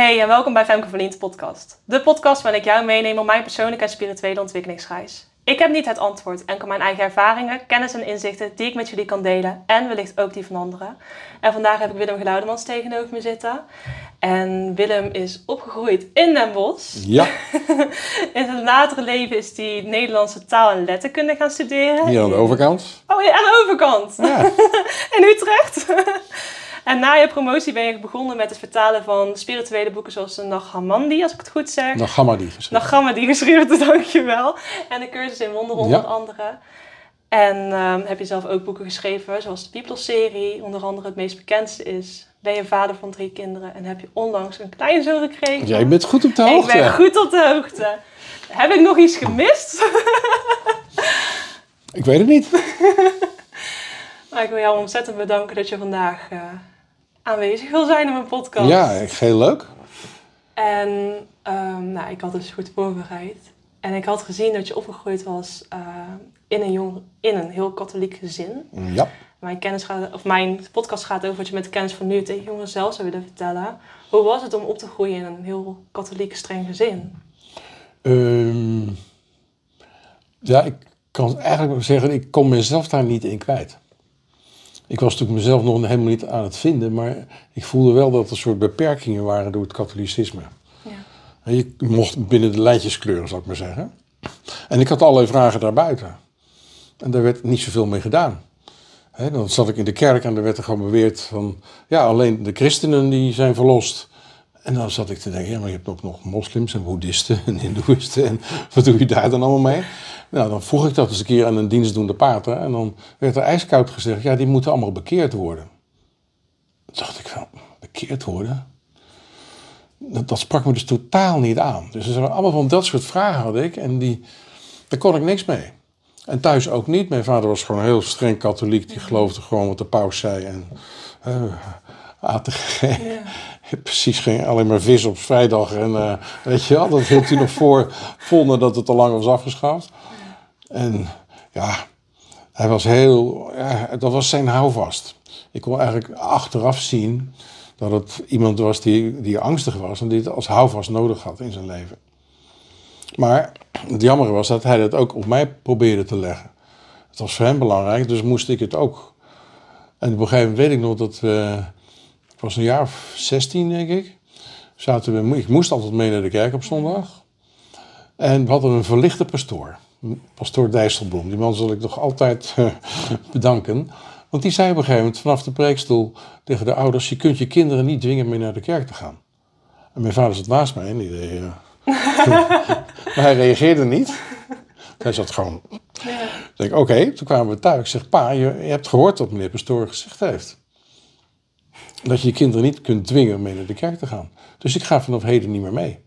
Hey en welkom bij Femke Verliend podcast. De podcast waarin ik jou meeneem op mijn persoonlijke en spirituele ontwikkelingsreis. Ik heb niet het antwoord, enkel mijn eigen ervaringen, kennis en inzichten die ik met jullie kan delen en wellicht ook die van anderen. En vandaag heb ik Willem Geluidemans tegenover me zitten. En Willem is opgegroeid in Den Bosch. Ja, In zijn latere leven is hij Nederlandse taal en letterkunde gaan studeren. hier aan de overkant. Oh ja, aan de overkant. Ja, in Utrecht. en na je promotie ben je begonnen met het vertalen van spirituele boeken zoals de Nagamandi, als ik het goed zeg. nog Gamma die geschreven. Nagamadi geschreven, dankjewel. En de cursus in wonderen onder Ja. andere. En ehm, heb je zelf ook boeken geschreven, zoals de Bibelserie. Onder andere het meest bekendste is Ben je vader van drie kinderen en heb je onlangs een kleinzoon gekregen. Jij bent goed op de Ik hoogte. ben goed op de hoogte. Heb ik nog iets gemist? Ik weet het niet. Maar ik wil jou ontzettend bedanken dat je vandaag eh, aanwezig wil zijn in mijn podcast. Ja, heel leuk. En ehm, nou, ik had dus goed voorbereid. En ik had gezien dat je opgegroeid was eh, in, een jong, in een heel katholiek gezin. Ja. Mijn, kennis gaat, of mijn podcast gaat over wat je met de kennis van nu tegen jongeren zelf zou willen vertellen. Hoe was het om op te groeien in een heel katholiek streng gezin? Ehm, ja, ik kan eigenlijk zeggen, ik kon mezelf daar niet in kwijt. Ik was natuurlijk mezelf nog helemaal niet aan het vinden, maar ik voelde wel dat er soort beperkingen waren door het katholicisme. Ja. Je mocht binnen de lijntjes kleuren, zal ik maar zeggen. En ik had allerlei vragen daarbuiten. En daar werd niet zoveel mee gedaan. Dan zat ik in de kerk en er werd er gewoon beweerd van... ja, alleen de christenen die zijn verlost. En dan zat ik te denken, ja, maar je hebt ook nog moslims en boeddhisten en hindoeïsten. En wat doe je daar dan allemaal mee? Nou, dan vroeg ik dat eens een keer aan een dienstdoende pater. En dan werd er ijskoud gezegd, ja, die moeten allemaal bekeerd worden. Toen dacht ik van, bekeerd worden? Dat, dat sprak me dus totaal niet aan. Dus er waren allemaal van dat soort vragen had ik. En die, daar kon ik niks mee. En thuis ook niet. Mijn vader was gewoon heel streng katholiek. Die geloofde gewoon wat de paus zei. En eh aten geen, precies geen, alleen maar vis op vrijdag. En eh, weet je wel, dat hield hij nog voor. Vol nadat het al lang was afgeschaft. En ja, hij was heel, ja, dat was zijn houvast. Ik kon eigenlijk achteraf zien dat het iemand was die, die angstig was en die het als houvast nodig had in zijn leven. Maar het jammer was dat hij dat ook op mij probeerde te leggen. Het was voor hem belangrijk, dus moest ik het ook. En op een gegeven moment weet ik nog dat we, was een jaar of 16 denk ik, zaten we, ik moest altijd mee naar de kerk op zondag. En we hadden een verlichte pastoor, pastoor Dijsselbloem. Die man zal ik nog altijd eh, bedanken. Want die zei op een gegeven moment vanaf de preekstoel tegen de ouders: Je kunt je kinderen niet dwingen mee naar de kerk te gaan. En mijn vader zat naast mij en die deed. eh, maar hij reageerde niet. Hij zat gewoon. Ik denk, oké, toen kwamen we thuis. Ik zeg, pa, je, je hebt gehoord wat meneer Pastoor gezegd heeft. Dat je je kinderen niet kunt dwingen om mee naar de kerk te gaan. Dus ik ga vanaf heden niet meer mee.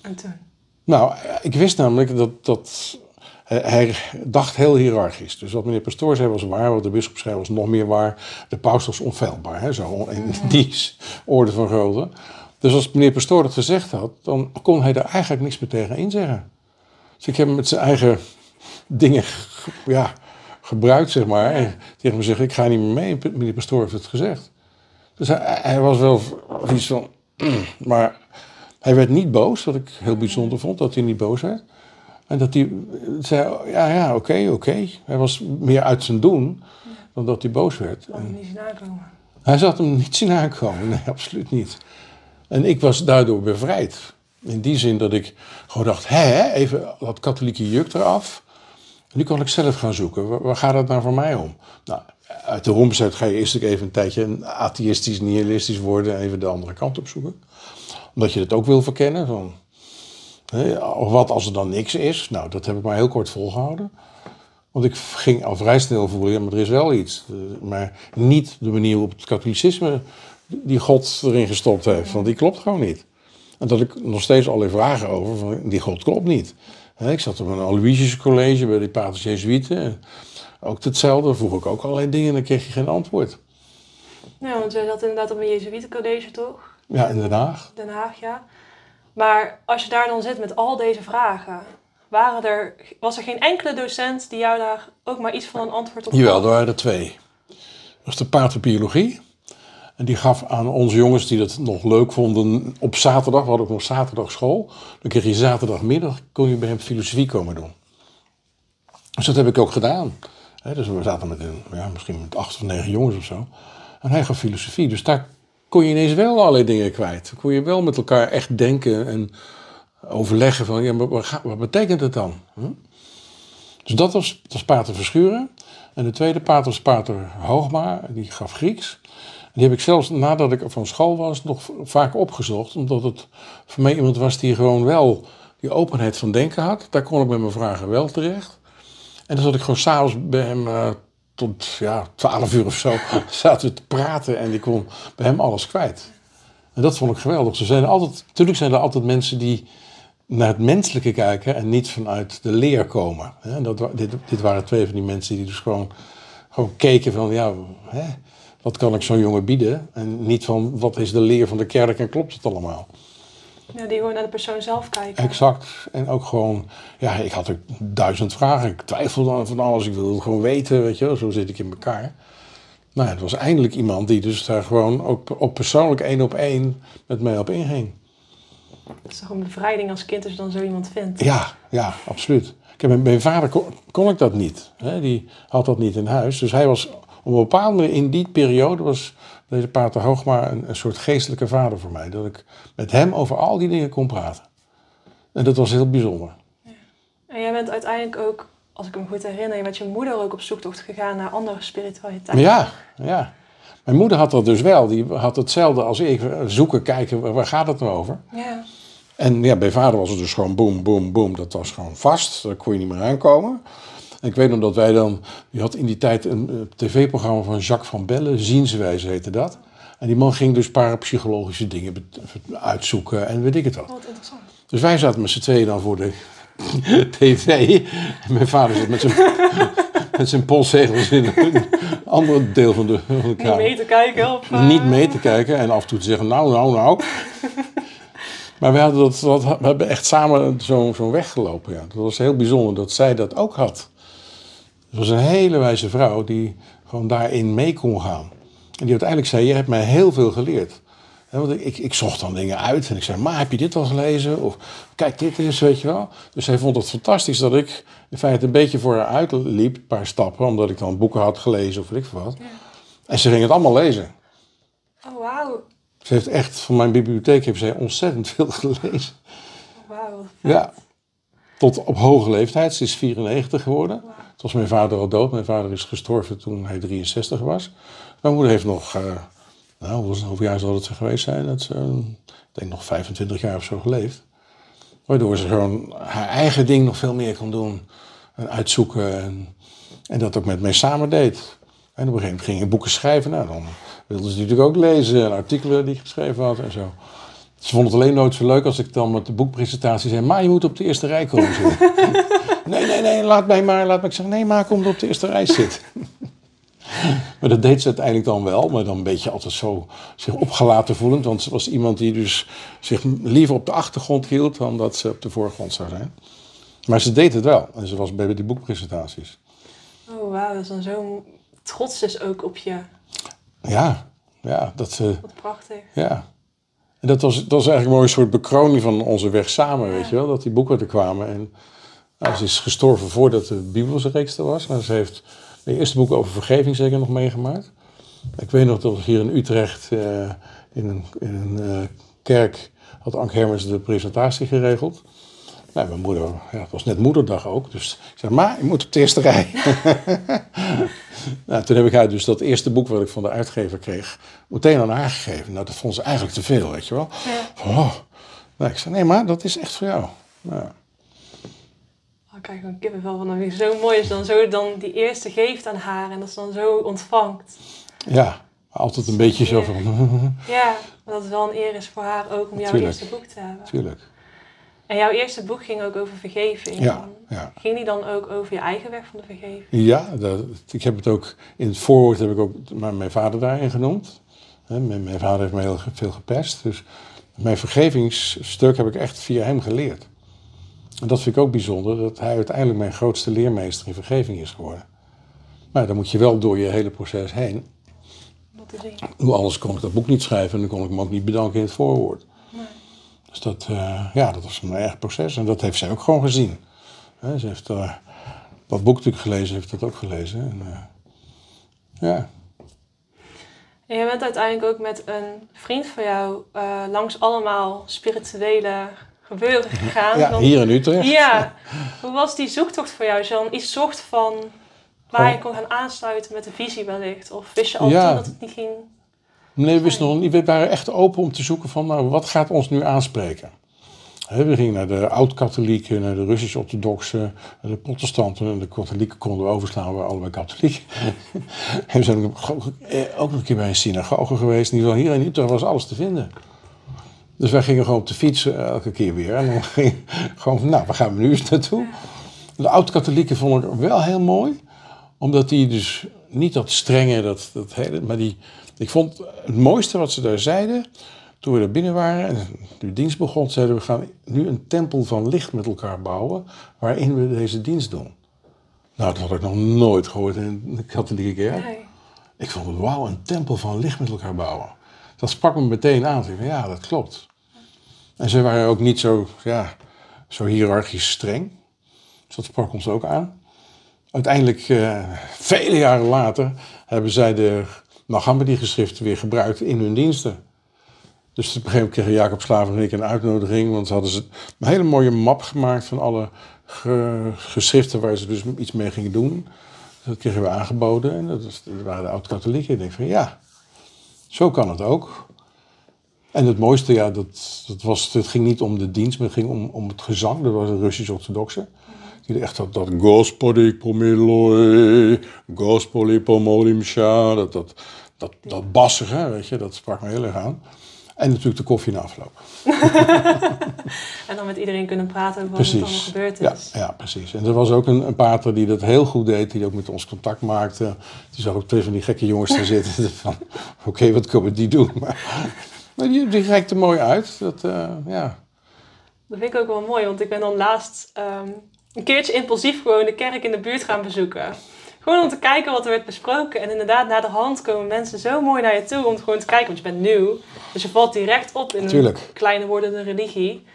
En toen? Nou, ik wist namelijk dat, dat hij, dacht heel hiërarchisch. Dus wat meneer Pastoor zei was waar, wat de bisschop zei was nog meer waar. De paus was onfeilbaar, hè, zo in die orde van grootte. Dus als meneer Pastoor dat gezegd had, dan kon hij daar eigenlijk niks meer tegen inzeggen. Dus ik heb hem met zijn eigen dingen ge- ja, gebruikt, zeg maar. En tegen me zeggen, ik ga niet meer mee, meneer Pastoor heeft het gezegd. Dus hij, hij was wel iets van... Maar hij werd niet boos, wat ik heel bijzonder vond, dat hij niet boos werd. En dat hij zei, ja, ja, oké, oké. Hij was meer uit zijn doen dan dat hij boos werd. Je niet zien aankomen? Hij zat hem niet zien aankomen, nee, absoluut niet. En ik was daardoor bevrijd. In die zin dat ik gewoon dacht, hè, even dat katholieke juk eraf. En nu kan ik zelf gaan zoeken, waar, waar gaat het nou voor mij om? Nou, uit de rompensheid ga je eerst even een tijdje atheïstisch, nihilistisch worden... en even de andere kant op zoeken. Omdat je het ook wil verkennen. Van, hè, wat als er dan niks is? Nou, dat heb ik maar heel kort volgehouden. Want ik ging al vrij snel voelen, ja, maar er is wel iets. Eh, Maar niet de manier waarop het katholicisme die God erin gestopt heeft. Want die klopt gewoon niet. En dat ik nog steeds allerlei vragen over, van die God klopt niet. Ik zat op een Aloysius college bij de paters Jezuïeten. en Ook hetzelfde, vroeg ik ook allerlei dingen en dan kreeg je geen antwoord. Ja, want jij zat inderdaad op een Jezuïetencollege, toch? Ja, in Den Haag. Den Haag, ja. Maar als je daar dan zit met al deze vragen, waren er, was er geen enkele docent die jou daar ook maar iets van een antwoord op Jawel, gaf? er waren er twee. Dat was de pater biologie En die gaf aan onze jongens die dat nog leuk vonden op zaterdag, we hadden ook nog zaterdag school. Dan kreeg je zaterdagmiddag, kon je bij hem filosofie komen doen. Dus dat heb ik ook gedaan. Dus we zaten met een, ja, misschien met acht of negen jongens of zo. En hij gaf filosofie. Dus daar kon je ineens wel allerlei dingen kwijt. Kon je wel met elkaar echt denken en overleggen van, ja, wat, betekent het dan? Dus dat was, dat Pater Verschuren. En de tweede pater was Pater Hoogma, die gaf Grieks. Die heb ik zelfs nadat ik van school was nog vaak opgezocht. Omdat het voor mij iemand was die gewoon wel die openheid van denken had. Daar kon ik met mijn vragen wel terecht. En dan zat ik gewoon s'avonds bij hem eh, tot ja, 12 uur of zo. zaten we te praten en ik kon bij hem alles kwijt. En dat vond ik geweldig. Ze zijn altijd, natuurlijk zijn er altijd mensen die naar het menselijke kijken en niet vanuit de leer komen. dat, dit, dit waren twee van die mensen die dus gewoon, gewoon keken van, ja, hè, wat kan ik zo'n jongen bieden? En niet van, wat is de leer van de kerk en klopt het allemaal? Ja, die gewoon naar de persoon zelf kijken. Exact. En ook gewoon, ja, ik had ook duizend vragen. Ik twijfelde aan van alles. Ik wilde het gewoon weten, weet je wel. Zo zit ik in elkaar. Nou, het was eindelijk iemand die dus daar gewoon ook op persoonlijk één op één met mij op inging. Het is toch een bevrijding als kind als je dan zo iemand vindt. Ja, ja, absoluut. Kijk, mijn, mijn vader kon, kon ik dat niet. Hè? Die had dat niet in huis. Dus hij was op een bepaalde manier in die periode was deze pater Hoogma een, een soort geestelijke vader voor mij. Dat ik met hem over al die dingen kon praten. En dat was heel bijzonder. En jij bent uiteindelijk ook, als ik me goed herinner, je met je moeder ook op zoektocht gegaan naar andere spiritualiteit. Ja, ja. Mijn moeder had dat dus wel. Die had hetzelfde als ik. Zoeken, kijken, waar- gaat het nou over? Ja. En ja, bij vader was het dus gewoon boom, boom, boom. Dat was gewoon vast. Daar kon je niet meer aankomen. En ik weet nog dat wij dan... Die had in die tijd een eh, tv-programma van Jacques van Bellen. Zienswijze heette dat. En die man ging dus parapsychologische dingen uitzoeken en weet ik het wat. Wat interessant. Dus wij zaten met z'n tweeën dan voor de tv. En mijn vader zat met zijn, met zijn postzegels in een ander deel van de, van de Niet kamer mee te kijken eh, niet mee te kijken en af en toe te zeggen, nou, nou, nou. maar we, hadden dat, dat, we hebben echt samen zo'n zo weg gelopen. Ja. Dat was heel bijzonder dat zij dat ook had. Het was een hele wijze vrouw die gewoon daarin mee kon gaan. En die uiteindelijk zei, je hebt mij heel veel geleerd. Want ik, ik zocht dan dingen uit en ik zei, maar heb je dit al gelezen? Of kijk, dit eens, weet je wel. Dus zij vond het fantastisch dat ik in feite een beetje voor haar uitliep, een paar stappen. Omdat ik dan boeken had gelezen of weet ik veel wat. En ze ging het allemaal lezen. Oh, wauw. Ze heeft echt, van mijn bibliotheek heeft zij ontzettend veel gelezen. Wauw. Ja. Tot op hoge leeftijd. Ze is 94 geworden. Toen was mijn vader al dood. Mijn vader is gestorven toen hij 63 was. Mijn moeder heeft nog, eh, nou, hoeveel jaar zal het geweest zijn? Dat ze, eh, ik denk nog 25 jaar of zo geleefd. Waardoor ze gewoon haar eigen ding nog veel meer kon doen. En uitzoeken. En, dat ook met mij samen deed. En op een gegeven moment ging ik boeken schrijven. Nou, dan wilde ze natuurlijk ook lezen. En artikelen die ik geschreven had en zo. Ze vond het alleen nooit zo leuk als ik dan met de boekpresentatie zei... maar je moet op de eerste rij komen zitten. nee, nee, nee, laat mij maar. Laat mij. Ik zeg, nee, maar kom op de eerste rij zitten. maar dat deed ze uiteindelijk dan wel. Maar dan een beetje altijd zo zich opgelaten voelend. Want ze was iemand die dus zich liever op de achtergrond hield... dan dat ze op de voorgrond zou zijn. Maar ze deed het wel. En ze was bij die boekpresentaties. Oh, wauw. Dat is dan zo trots dus ook op je. Ja, ja, dat ze... Wat prachtig. Ja. Dat was, dat was eigenlijk mooi een soort bekroning van onze weg samen, weet je wel. Dat die boeken er kwamen. En nou, ze is gestorven voordat de Bibelreeks er was. Maar ze heeft mijn eerste boek over vergeving zeker nog meegemaakt. Ik weet nog dat hier in Utrecht eh, in een, in een eh, kerk had Ank Hermers de presentatie geregeld. Nou, mijn moeder, ja, het was net moederdag ook. Dus ik zei, maar je moet op de eerste rij. nou, toen heb ik haar dus dat eerste boek wat ik van de uitgever kreeg, meteen aan haar gegeven. Nou, dat vond ze eigenlijk te veel, weet je wel. Ja. Oh. Nou, ik zei, nee, maar dat is echt voor jou. Nou, Oh, kijk, gewoon kippenvel van. Dat ik zo mooi je dan zo dan die eerste geeft aan haar. En dat ze dan zo ontvangt. ja, altijd een beetje zo van, Ja, maar dat het wel een eer is voor haar ook om jouw Tuurlijk. eerste boek te hebben. tuurlijk. En jouw eerste boek ging ook over vergeving. Ja, ja. Ging die dan ook over je eigen weg van de vergeving? Ja, dat, ik heb het ook, in het voorwoord heb ik ook mijn, mijn vader daarin genoemd. Mijn, mijn vader heeft me heel veel gepest. Dus mijn vergevingsstuk heb ik echt via hem geleerd. En dat vind ik ook bijzonder, dat hij uiteindelijk mijn grootste leermeester in vergeving is geworden. Maar dan moet je wel door je hele proces heen. zien. Hoe anders kon ik dat boek niet schrijven en dan kon ik hem ook niet bedanken in het voorwoord. Dus dat, eh, ja, dat was een erg proces en dat heeft zij ook gewoon gezien. Ze heeft eh, dat boek natuurlijk gelezen, heeft dat ook gelezen. En, eh, ja. En je bent uiteindelijk ook met een vriend van jou langs allemaal spirituele gebeuren gegaan. ja, Want- hier in Utrecht. Ja, hoe was die zoektocht voor jou? Als je dan iets zocht van waar je kon gaan aansluiten met de visie wellicht? Of wist je al Ja. toen dat het niet ging? Nee, we wisten nog niet. We waren echt open om te zoeken van, nou, wat gaat ons nu aanspreken? We gingen naar de oud-katholieken, naar de Russisch-orthodoxen, de protestanten. En de katholieken konden we overslaan, we waren allebei katholiek. en we zijn ook eh, ook nog een keer bij een synagoge geweest. In ieder geval hier in Utrecht was alles te vinden. Dus wij gingen gewoon op de fiets eh, elke keer weer. En dan ging gewoon van, nou, waar gaan we nu eens naartoe? De oud-katholieken vond ik wel heel mooi. Omdat die dus niet dat strenge, dat, dat hele... Maar die, ik vond het mooiste wat ze daar zeiden... Toen we er binnen waren en de dienst begon, zeiden we gaan nu een tempel van licht met elkaar bouwen, waarin we deze dienst doen. Nou, dat had ik nog nooit gehoord in de katholieke kerk. Nee. Ik vond het wauw, een tempel van licht met elkaar bouwen. Dat sprak me meteen aan. Ik dacht, ja, dat klopt. En ze waren ook niet zo, ja, zo hiërarchisch streng. Dus dat sprak ons ook aan. Uiteindelijk, eh, vele jaren later, hebben zij de Mohammed-geschriften weer gebruikt in hun diensten. Dus op een gegeven moment kregen Jacob Slaver en ik een uitnodiging. Want ze hadden ze een hele mooie map gemaakt van alle ge- geschriften waar ze dus iets mee gingen doen. Dat kregen we aangeboden en dat, was- waren de oud-katholieken. Ik denk van ja, zo kan het ook. En het mooiste, ja, dat, dat was, het ging niet om de dienst, maar het ging om, om het gezang. Dat was een Russisch-orthodoxe. Die echt dat, dat Gospodi pomiloi, Gospodi pomolimsha, dat, dat, dat, dat bassige, weet je, dat sprak me heel erg aan. En natuurlijk de koffie na afloop. En dan met iedereen kunnen praten over wat er allemaal gebeurd Ja, is. ja, precies. En er was ook een, een pater die dat heel goed deed, die ook met ons contact maakte. Die zag ook twee van die gekke jongens daar zitten. Van, oké, wat komen die doen? Maar, maar die, die reikte mooi uit. Dat, eh, ja. Dat vind ik ook wel mooi, want ik ben dan laatst ehm, een keertje impulsief gewoon de kerk in de buurt gaan bezoeken. Gewoon om te kijken wat er werd besproken. En inderdaad, na de hand komen mensen zo mooi naar je toe om gewoon te kijken. Want je bent nieuw, dus je valt direct op in Tuurlijk. een kleine wordende religie.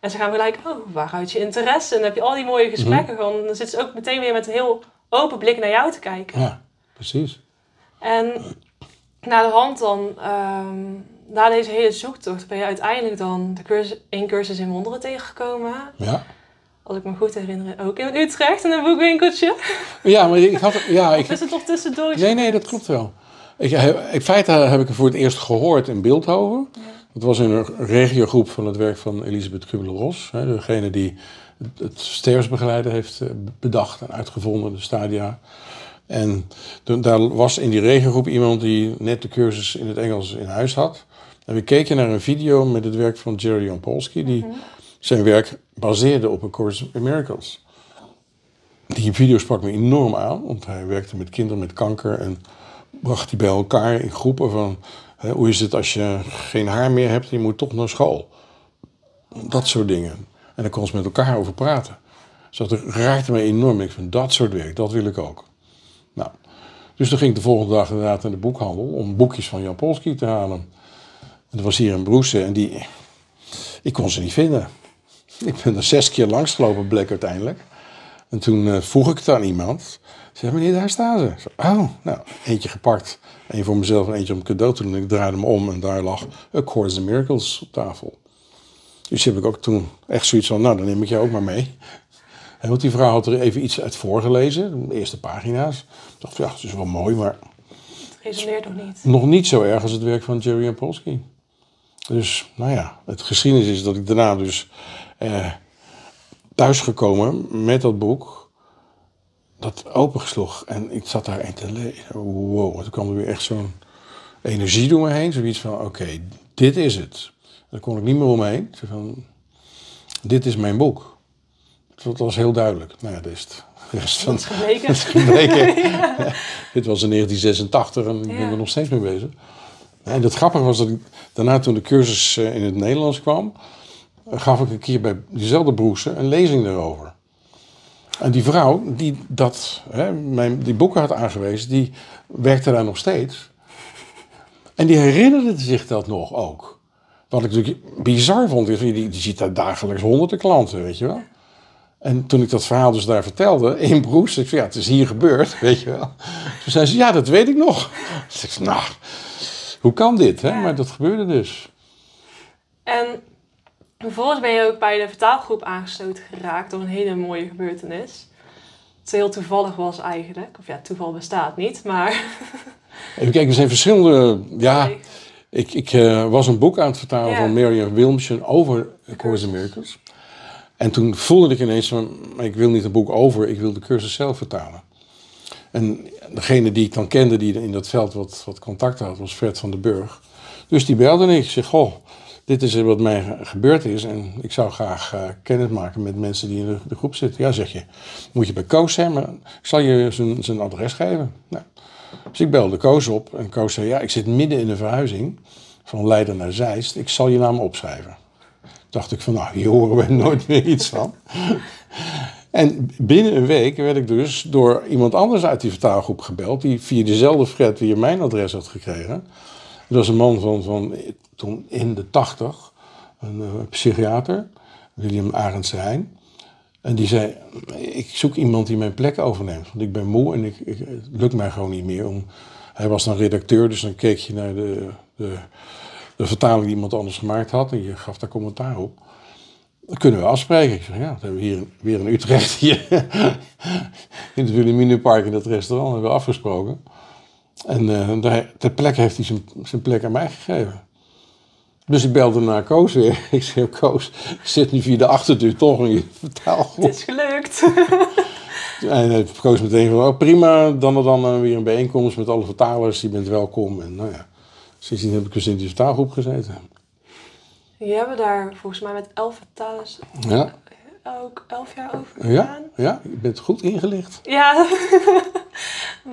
En ze gaan gelijk, oh, waaruit je interesse? En dan heb je al die mooie gesprekken. Gewoon, dan zitten ze ook meteen weer met een heel open blik naar jou te kijken. ja, precies. En na de hand dan, ehm, na deze hele zoektocht, ben je uiteindelijk dan de cursus, één cursus in wonderen tegengekomen. Ja, Als ik me goed herinner, ook in Utrecht in een boekwinkeltje. ja maar ik had... Ja, ik, is het toch tussendoor? Nee, nee, dat klopt wel. Ik, in feite heb ik het voor het eerst gehoord in Beeldhoven. Dat was in een regiogroep van het werk van Elisabeth Kubler-Ross. Degene die het, sterfsbegeleider heeft eh, bedacht en uitgevonden, de stadia. En toen- daar was in die regiogroep iemand die net de cursus in het Engels in huis had. En we keken naar een video met het werk van Jerry Jampolsky, die zijn werk baseerde op een Course in Miracles. Die video sprak me enorm aan, want hij werkte met kinderen met kanker en bracht die bij elkaar in groepen van hè, hoe is het als je geen haar meer hebt en je moet toch naar school. Dat soort dingen. En daar kon ze met elkaar over praten. Dus dat raakte me enorm. Ik vind dat soort werk, dat wil ik ook. Nou, dus toen ging ik de volgende dag inderdaad naar de boekhandel om boekjes van Jan Polsky te halen. En dat was hier in Broesen en die, ik kon ze niet vinden. Ik ben er zes keer langs gelopen, bleek uiteindelijk. En toen eh, vroeg ik het aan iemand. Zeg, meneer, daar staan ze. Zei, Oh, nou, eentje gepakt. Eén voor mezelf en eentje om cadeau te doen. Ik draaide hem om en daar lag A Course in Miracles op tafel. Dus heb ik ook toen echt zoiets van, nou, dan neem ik jou ook maar mee. En want die vrouw had er even iets uit voorgelezen, de eerste pagina's. Ik dacht, ja, het is wel mooi, maar Het resoneert nog niet. nog niet zo erg als het werk van Jerry Polsky. Dus, nou ja, het geschiedenis is dat ik daarna dus eh, thuisgekomen met dat boek, dat opensloeg. En ik zat daar en te lezen. Wow, toen kwam er weer echt zo'n energie door me heen. Zoiets van, oké, dit is het. Daar kon ik niet meer omheen. Zo van, dit is mijn boek. Dat was heel duidelijk. Nou ja, dat is het. De rest van, Dat is gebleken. Dit was in 1986 en ik ben er nog steeds mee bezig. En het grappige was dat ik daarna toen de cursus eh, in het Nederlands kwam, gaf ik een keer bij diezelfde broersen een lezing daarover. En die vrouw die dat, hè, mijn, die boeken had aangewezen, die werkte daar nog steeds. En die herinnerde zich dat nog ook. Wat ik natuurlijk bizar vond, is, die, die ziet daar dagelijks honderden klanten, weet je wel. En toen ik dat verhaal dus daar vertelde, in Broes, ik zei, ja, het is hier gebeurd, weet je wel. Toen zei ze, ja, dat weet ik nog. Dus ik zei, nou, hoe kan dit, hè? Maar dat gebeurde dus. En vervolgens ben je ook bij de vertaalgroep aangesloten geraakt door een hele mooie gebeurtenis. Het heel toevallig was eigenlijk. Of ja, toeval bestaat niet, maar... Even kijken, er zijn verschillende, ja... Nee. Ik, ik eh, was een boek aan het vertalen Ja. van Marian Williamson over A Course in Miracles. En toen voelde ik ineens van, maar ik wil niet een boek over, ik wil de cursus zelf vertalen. En degene die ik dan kende, die in dat veld wat, wat contact had, was Fred van den Burg. Dus die belde en ik zeg, goh, dit is wat mij ge- gebeurd is en ik zou graag eh, kennis maken met mensen die in de, de groep zitten. Ja, zeg je, moet je bij Koos zijn, maar ik zal je zijn, zijn adres geven. Nou, dus ik belde Koos op en Koos zei, ja, ik zit midden in een verhuizing van Leiden naar Zeist. Ik zal je naam opschrijven. Dacht ik van, nou, hier horen we nooit meer iets van. En binnen een week werd ik dus door iemand anders uit die vertaalgroep gebeld, die via dezelfde Fred weer mijn adres had gekregen. Dat was een man van, van toen in de tachtig, een eh, psychiater, William Arendse Heijn. En die zei, ik zoek iemand die mijn plek overneemt, want ik ben moe en ik, het lukt mij gewoon niet meer. Om, hij was dan redacteur, dus dan keek je naar de, de, de vertaling die iemand anders gemaakt had en je gaf daar commentaar op. Dat kunnen we afspreken. Ik zeg, ja, dat hebben we hier weer in Utrecht, in het Wilhelminapark in dat restaurant, hebben we afgesproken. En eh, daar, ter plekke heeft hij zijn, zijn plek aan mij gegeven. Dus ik belde naar Koos weer. Ik zei, Koos, ik zit nu via de achterdeur toch in je vertaalgroep. Het is gelukt. En hij koos meteen van, oh, prima, dan en dan eh, weer een bijeenkomst met alle vertalers, je bent welkom. En nou ja, sindsdien heb ik dus in die vertaalgroep gezeten. Je hebben daar volgens mij met elf vertalers Ja, ook elf jaar over ja, gedaan. ja, je bent goed ingelicht. Ja,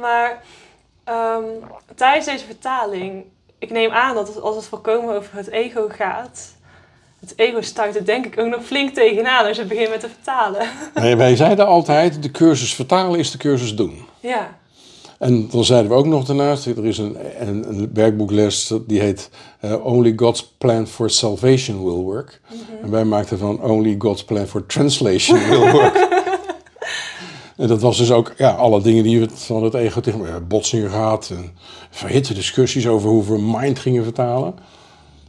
maar ehm, tijdens deze vertaling, ik neem aan dat het- als het volkomen over het ego gaat, het ego stuit er denk ik ook nog flink tegenaan als je begint met te vertalen. Nee, wij zeiden altijd, de cursus vertalen is de cursus doen. Ja, En dan zeiden we ook nog daarnaast, er is een, een, een werkboekles die heet eh, Only God's Plan for Salvation Will Work. En wij maakten van Only God's Plan for Translation Will Work. en dat was dus ook ja, alle dingen die we van het ego tegen ja, botsingen gehad. En verhitte discussies over hoe we mind gingen vertalen.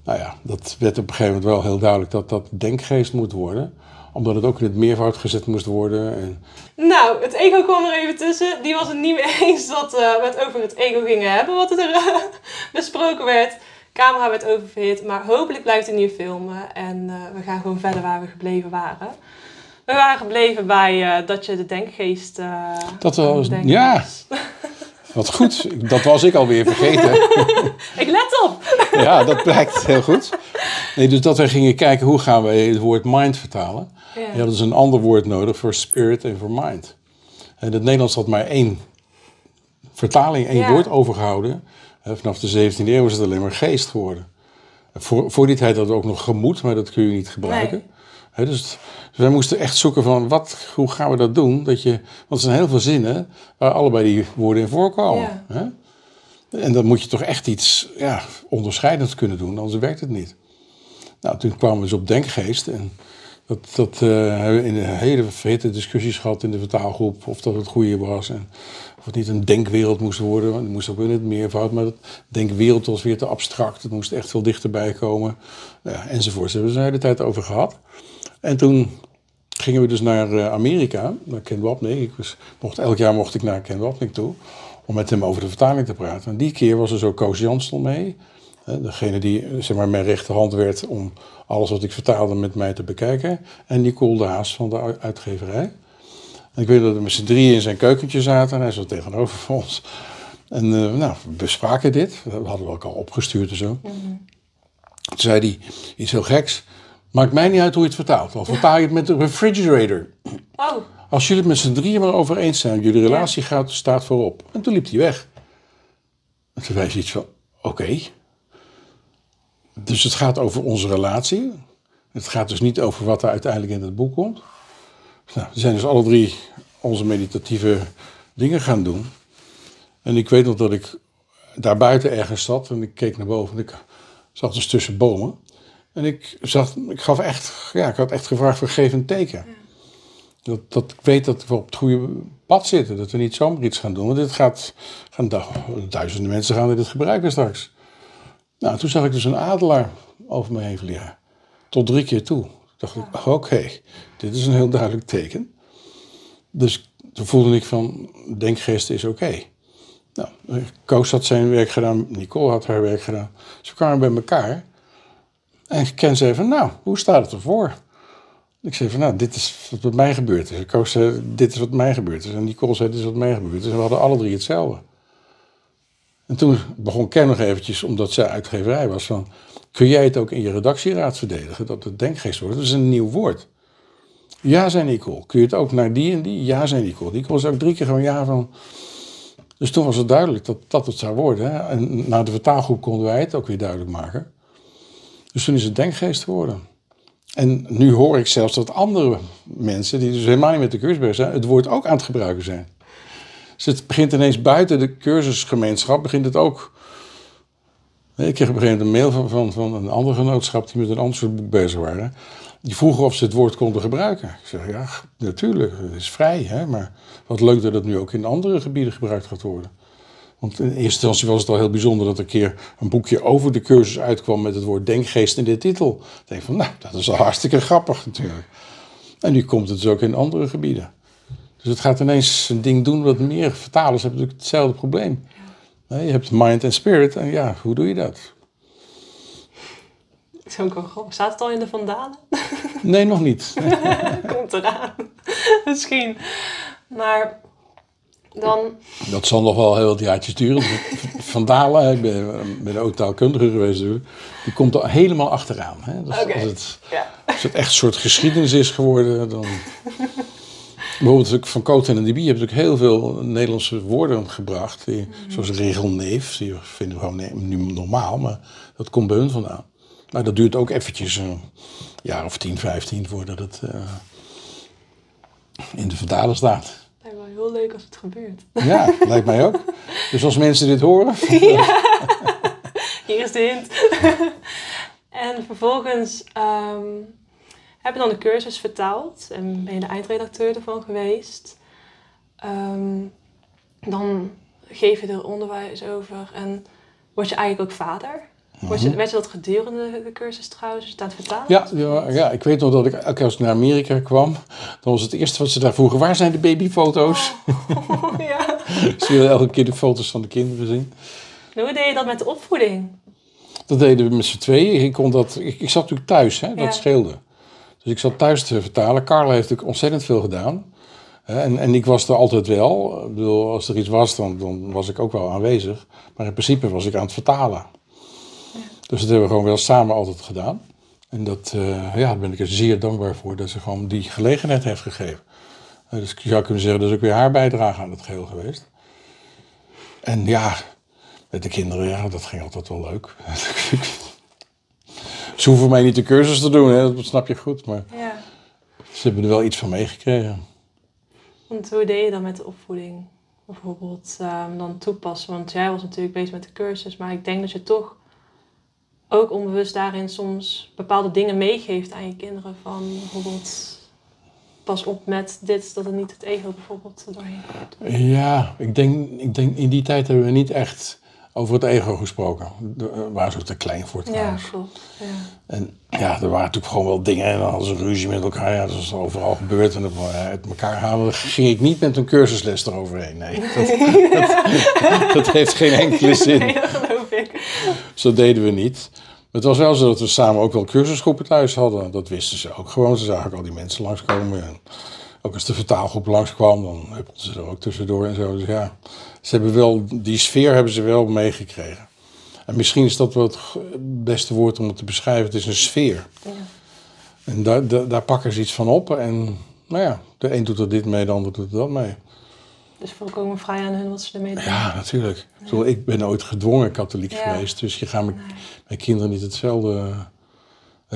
Nou ja, dat werd op een gegeven moment wel heel duidelijk dat dat denkgeest moet worden. Omdat het ook in het meervoud gezet moest worden. En Nou, het ego kwam er even tussen. Die was het niet mee eens dat eh, we het over het ego gingen hebben, wat er eh, besproken werd. camera werd oververhit, maar hopelijk blijft het nu filmen. En eh, we gaan gewoon verder waar we gebleven waren. We waren gebleven bij eh, dat je de denkgeest... eh, Dat was- denken ja. wat goed, dat was ik alweer vergeten. Ik let op! ja, dat blijkt heel goed. Nee, dus dat wij gingen kijken hoe gaan we het woord mind vertalen. Ja. Je had dus een ander woord nodig voor spirit en voor mind. En het Nederlands had maar één vertaling, één Ja. woord overgehouden. Eh, Vanaf de 17e eeuw is het alleen maar geest geworden. Voor, voor die tijd hadden we ook nog gemoed, maar dat kun je niet gebruiken. Dus, dus wij moesten echt zoeken van, wat, hoe gaan we dat doen? Dat je, want er zijn heel veel zinnen waar allebei die woorden in voorkomen. En dan moet je toch echt iets ja, onderscheidends kunnen doen, anders werkt het niet. Nou, toen kwamen we dus op denkgeest. En dat, dat eh, hebben we in hele verhitte discussies gehad in de vertaalgroep. Of dat het goede was. En of het niet een denkwereld moest worden. Want het moest ook in het meervoud. Maar dat denkwereld was weer te abstract. Het moest echt veel dichterbij komen. Ja, enzovoort. Daar hebben we de hele tijd over gehad. En toen gingen we dus naar eh, Amerika. Naar Ken Wapnick. Ik was, mocht, elk jaar mocht ik naar Ken Wapnick toe. Om met hem over de vertaling te praten. En die keer was er zo Koos Jansson mee. Degene die eh, zeg maar, mijn rechterhand werd om alles wat ik vertaalde met mij te bekijken. En Nicole de Haas van de uitgeverij. En ik weet dat we met z'n drieën in zijn keukentje zaten. En hij zat tegenover ons. En eh, nou, we bespraken dit. We hadden we ook al opgestuurd en zo. Toen zei hij iets heel geks. Maakt mij niet uit hoe je het vertaalt. Al vertaal je het met de refrigerator. Oh, Als jullie het met z'n drieën maar over eens zijn, jullie relatie gaat, staat voorop. En toen liep hij weg. En toen wij iets van, oké. Dus het gaat over onze relatie. Het gaat dus niet over wat er uiteindelijk in het boek komt. Nou, we zijn dus alle drie onze meditatieve dingen gaan doen. En ik weet nog dat ik daarbuiten ergens zat en ik keek naar boven en ik zat dus tussen bomen. En ik, zag, ik, gaf echt, ja, ik had echt gevraagd voor geef een teken. Dat, dat ik weet dat we op het goede pad zitten. Dat we niet zomaar iets gaan doen. Want dit gaat, gaan duizenden mensen gaan dit gebruiken straks. Nou, toen zag ik dus een adelaar over me heen vliegen. Tot drie keer toe. Dacht ik, oké, dit is een heel duidelijk teken. Dus toen voelde ik van, denkgeest is oké. Nou, Koos had zijn werk gedaan, Nicole had haar werk gedaan. Ze kwamen bij elkaar. En Ken zei van, nou, hoe staat het ervoor? Ik zei van, nou, dit is wat met mij gebeurd is. Koos zei, dit is wat mij gebeurd is. En Nicole zei, dit is wat mij gebeurd is. En we hadden alle drie hetzelfde. En toen begon Ken nog eventjes, omdat zij uitgeverij was, van... Kun jij het ook in je redactieraad verdedigen, dat het denkgeest wordt? Dat is een nieuw woord. Ja, zei Nicole. Kun je het ook naar die en die? Ja, zei Nicole. Nicole zei ook drie keer gewoon ja van... Dus toen was het duidelijk dat dat het zou worden. En na de vertaalgroep konden wij het ook weer duidelijk maken. Dus toen is het denkgeest geworden. En nu hoor ik zelfs dat andere mensen, die dus helemaal niet met de cursus bezig zijn, het woord ook aan het gebruiken zijn. Dus het begint ineens buiten de cursusgemeenschap, begint het ook. Ik kreeg op een gegeven moment een mail van, van, van een andere genootschap die met een ander soort boek bezig waren. Die vroegen of ze het woord konden gebruiken. Ik zeg ja, natuurlijk, het is vrij. Hè? Maar wat leuk dat het nu ook in andere gebieden gebruikt gaat worden. Want in eerste instantie was het al heel bijzonder dat er een keer een boekje over de cursus uitkwam met het woord denkgeest in de titel. Ik denk van, nou, dat is al hartstikke grappig natuurlijk. En nu komt het dus ook in andere gebieden. Dus het gaat ineens een ding doen wat meer vertalers hebben natuurlijk hetzelfde probleem. Je hebt mind en spirit en ja, hoe doe je dat? Staat het al in de Vandalen? Nee, nog niet. Komt eraan. Misschien. Maar dan... Dat zal nog wel heel wat jaartjes duren. Vandalen, ik ben, ben ook taalkundige geweest Die komt er helemaal achteraan. Hè? Dus als, het, ja. als het echt een soort geschiedenis is geworden, dan... Bijvoorbeeld van Coten en Dibi hebben natuurlijk heel veel Nederlandse woorden gebracht. Die, mm. Zoals regelneef, die vinden we gewoon nu normaal, maar dat komt bij hun vandaan. Maar dat duurt ook eventjes een jaar of 10, 15 voordat het uh, in de vertaler staat. Lijkt wel heel leuk als het gebeurt. Ja, lijkt mij ook. Dus als mensen dit horen. Ja. Hier is de hint. en vervolgens um, heb je dan de cursus vertaald en ben je de eindredacteur ervan geweest. Um, dan geef je er onderwijs over en word je eigenlijk ook vader. Was je, mhm. werd je dat gedurende de cursus trouwens, je het vertalen ja, ja, ja, ik weet nog dat ik elke als ik naar Amerika kwam, dan was het eerste wat ze daar vroegen, waar zijn de babyfoto's? Oh, ja. ze wilden elke keer de foto's van de kinderen zien. hoe deed je dat met de opvoeding? Dat deden we met z'n tweeën. Ik, kon dat, ik, ik zat natuurlijk thuis, hè, dat scheelde. Dus ik zat thuis te vertalen. Carla heeft natuurlijk ontzettend veel gedaan. En, en ik was er altijd wel. Ik bedoel, als er iets was, dan, dan was ik ook wel aanwezig. Maar in principe was ik aan het vertalen. Dus dat hebben we gewoon wel samen altijd gedaan. En dat, uh, ja, daar ben ik er zeer dankbaar voor dat ze gewoon die gelegenheid heeft gegeven. Uh, dus ik zou kunnen zeggen, dat is ook weer haar bijdrage aan het geheel geweest. En ja, met de kinderen, ja, dat ging altijd wel leuk. ze hoeven mij niet de cursus te doen, hè, dat snap je goed. Maar ja. ze hebben er wel iets van meegekregen. Want hoe deed je dan met de opvoeding? Bijvoorbeeld um, dan toepassen? Want jij was natuurlijk bezig met de cursus, maar ik denk dat je toch ook onbewust daarin soms bepaalde dingen meegeeft aan je kinderen. Van bijvoorbeeld, pas op met dit, dat het niet het ego bijvoorbeeld doorheen. Ja, ik denk, ik denk in die tijd hebben we niet echt over het ego gesproken. Daar eh, waren ze te klein voor trouwens. Ja, klopt. Ja. En ja, er waren natuurlijk gewoon wel dingen. En dan hadden ze ruzie met elkaar. Ja, dat is overal gebeurd. En dan uit elkaar halen. ging ik niet met een cursusles eroverheen. Nee, dat, dat, heeft geen enkele zin. Nee, dat geloof ik. Zo deden we niet. Het was wel zo dat we samen ook wel cursusgroepen thuis hadden. Dat wisten ze ook gewoon. Ze zagen ook al die mensen langskomen. En ook als de vertaalgroep langskwam, dan huppelden ze er ook tussendoor en zo. Dus ja, ze hebben wel, die sfeer hebben ze wel meegekregen. En misschien is dat wel het beste woord om het te beschrijven. Het is een sfeer. Ja. En daar, daar, daar, pakken ze iets van op. En nou ja, de een doet er dit mee, de ander doet er dat mee. Dus volkomen vrij aan hun wat ze ermee doen. Ja, natuurlijk. Ja. Ik ben ooit gedwongen katholiek geweest. Dus je gaat met mijn kinderen niet hetzelfde...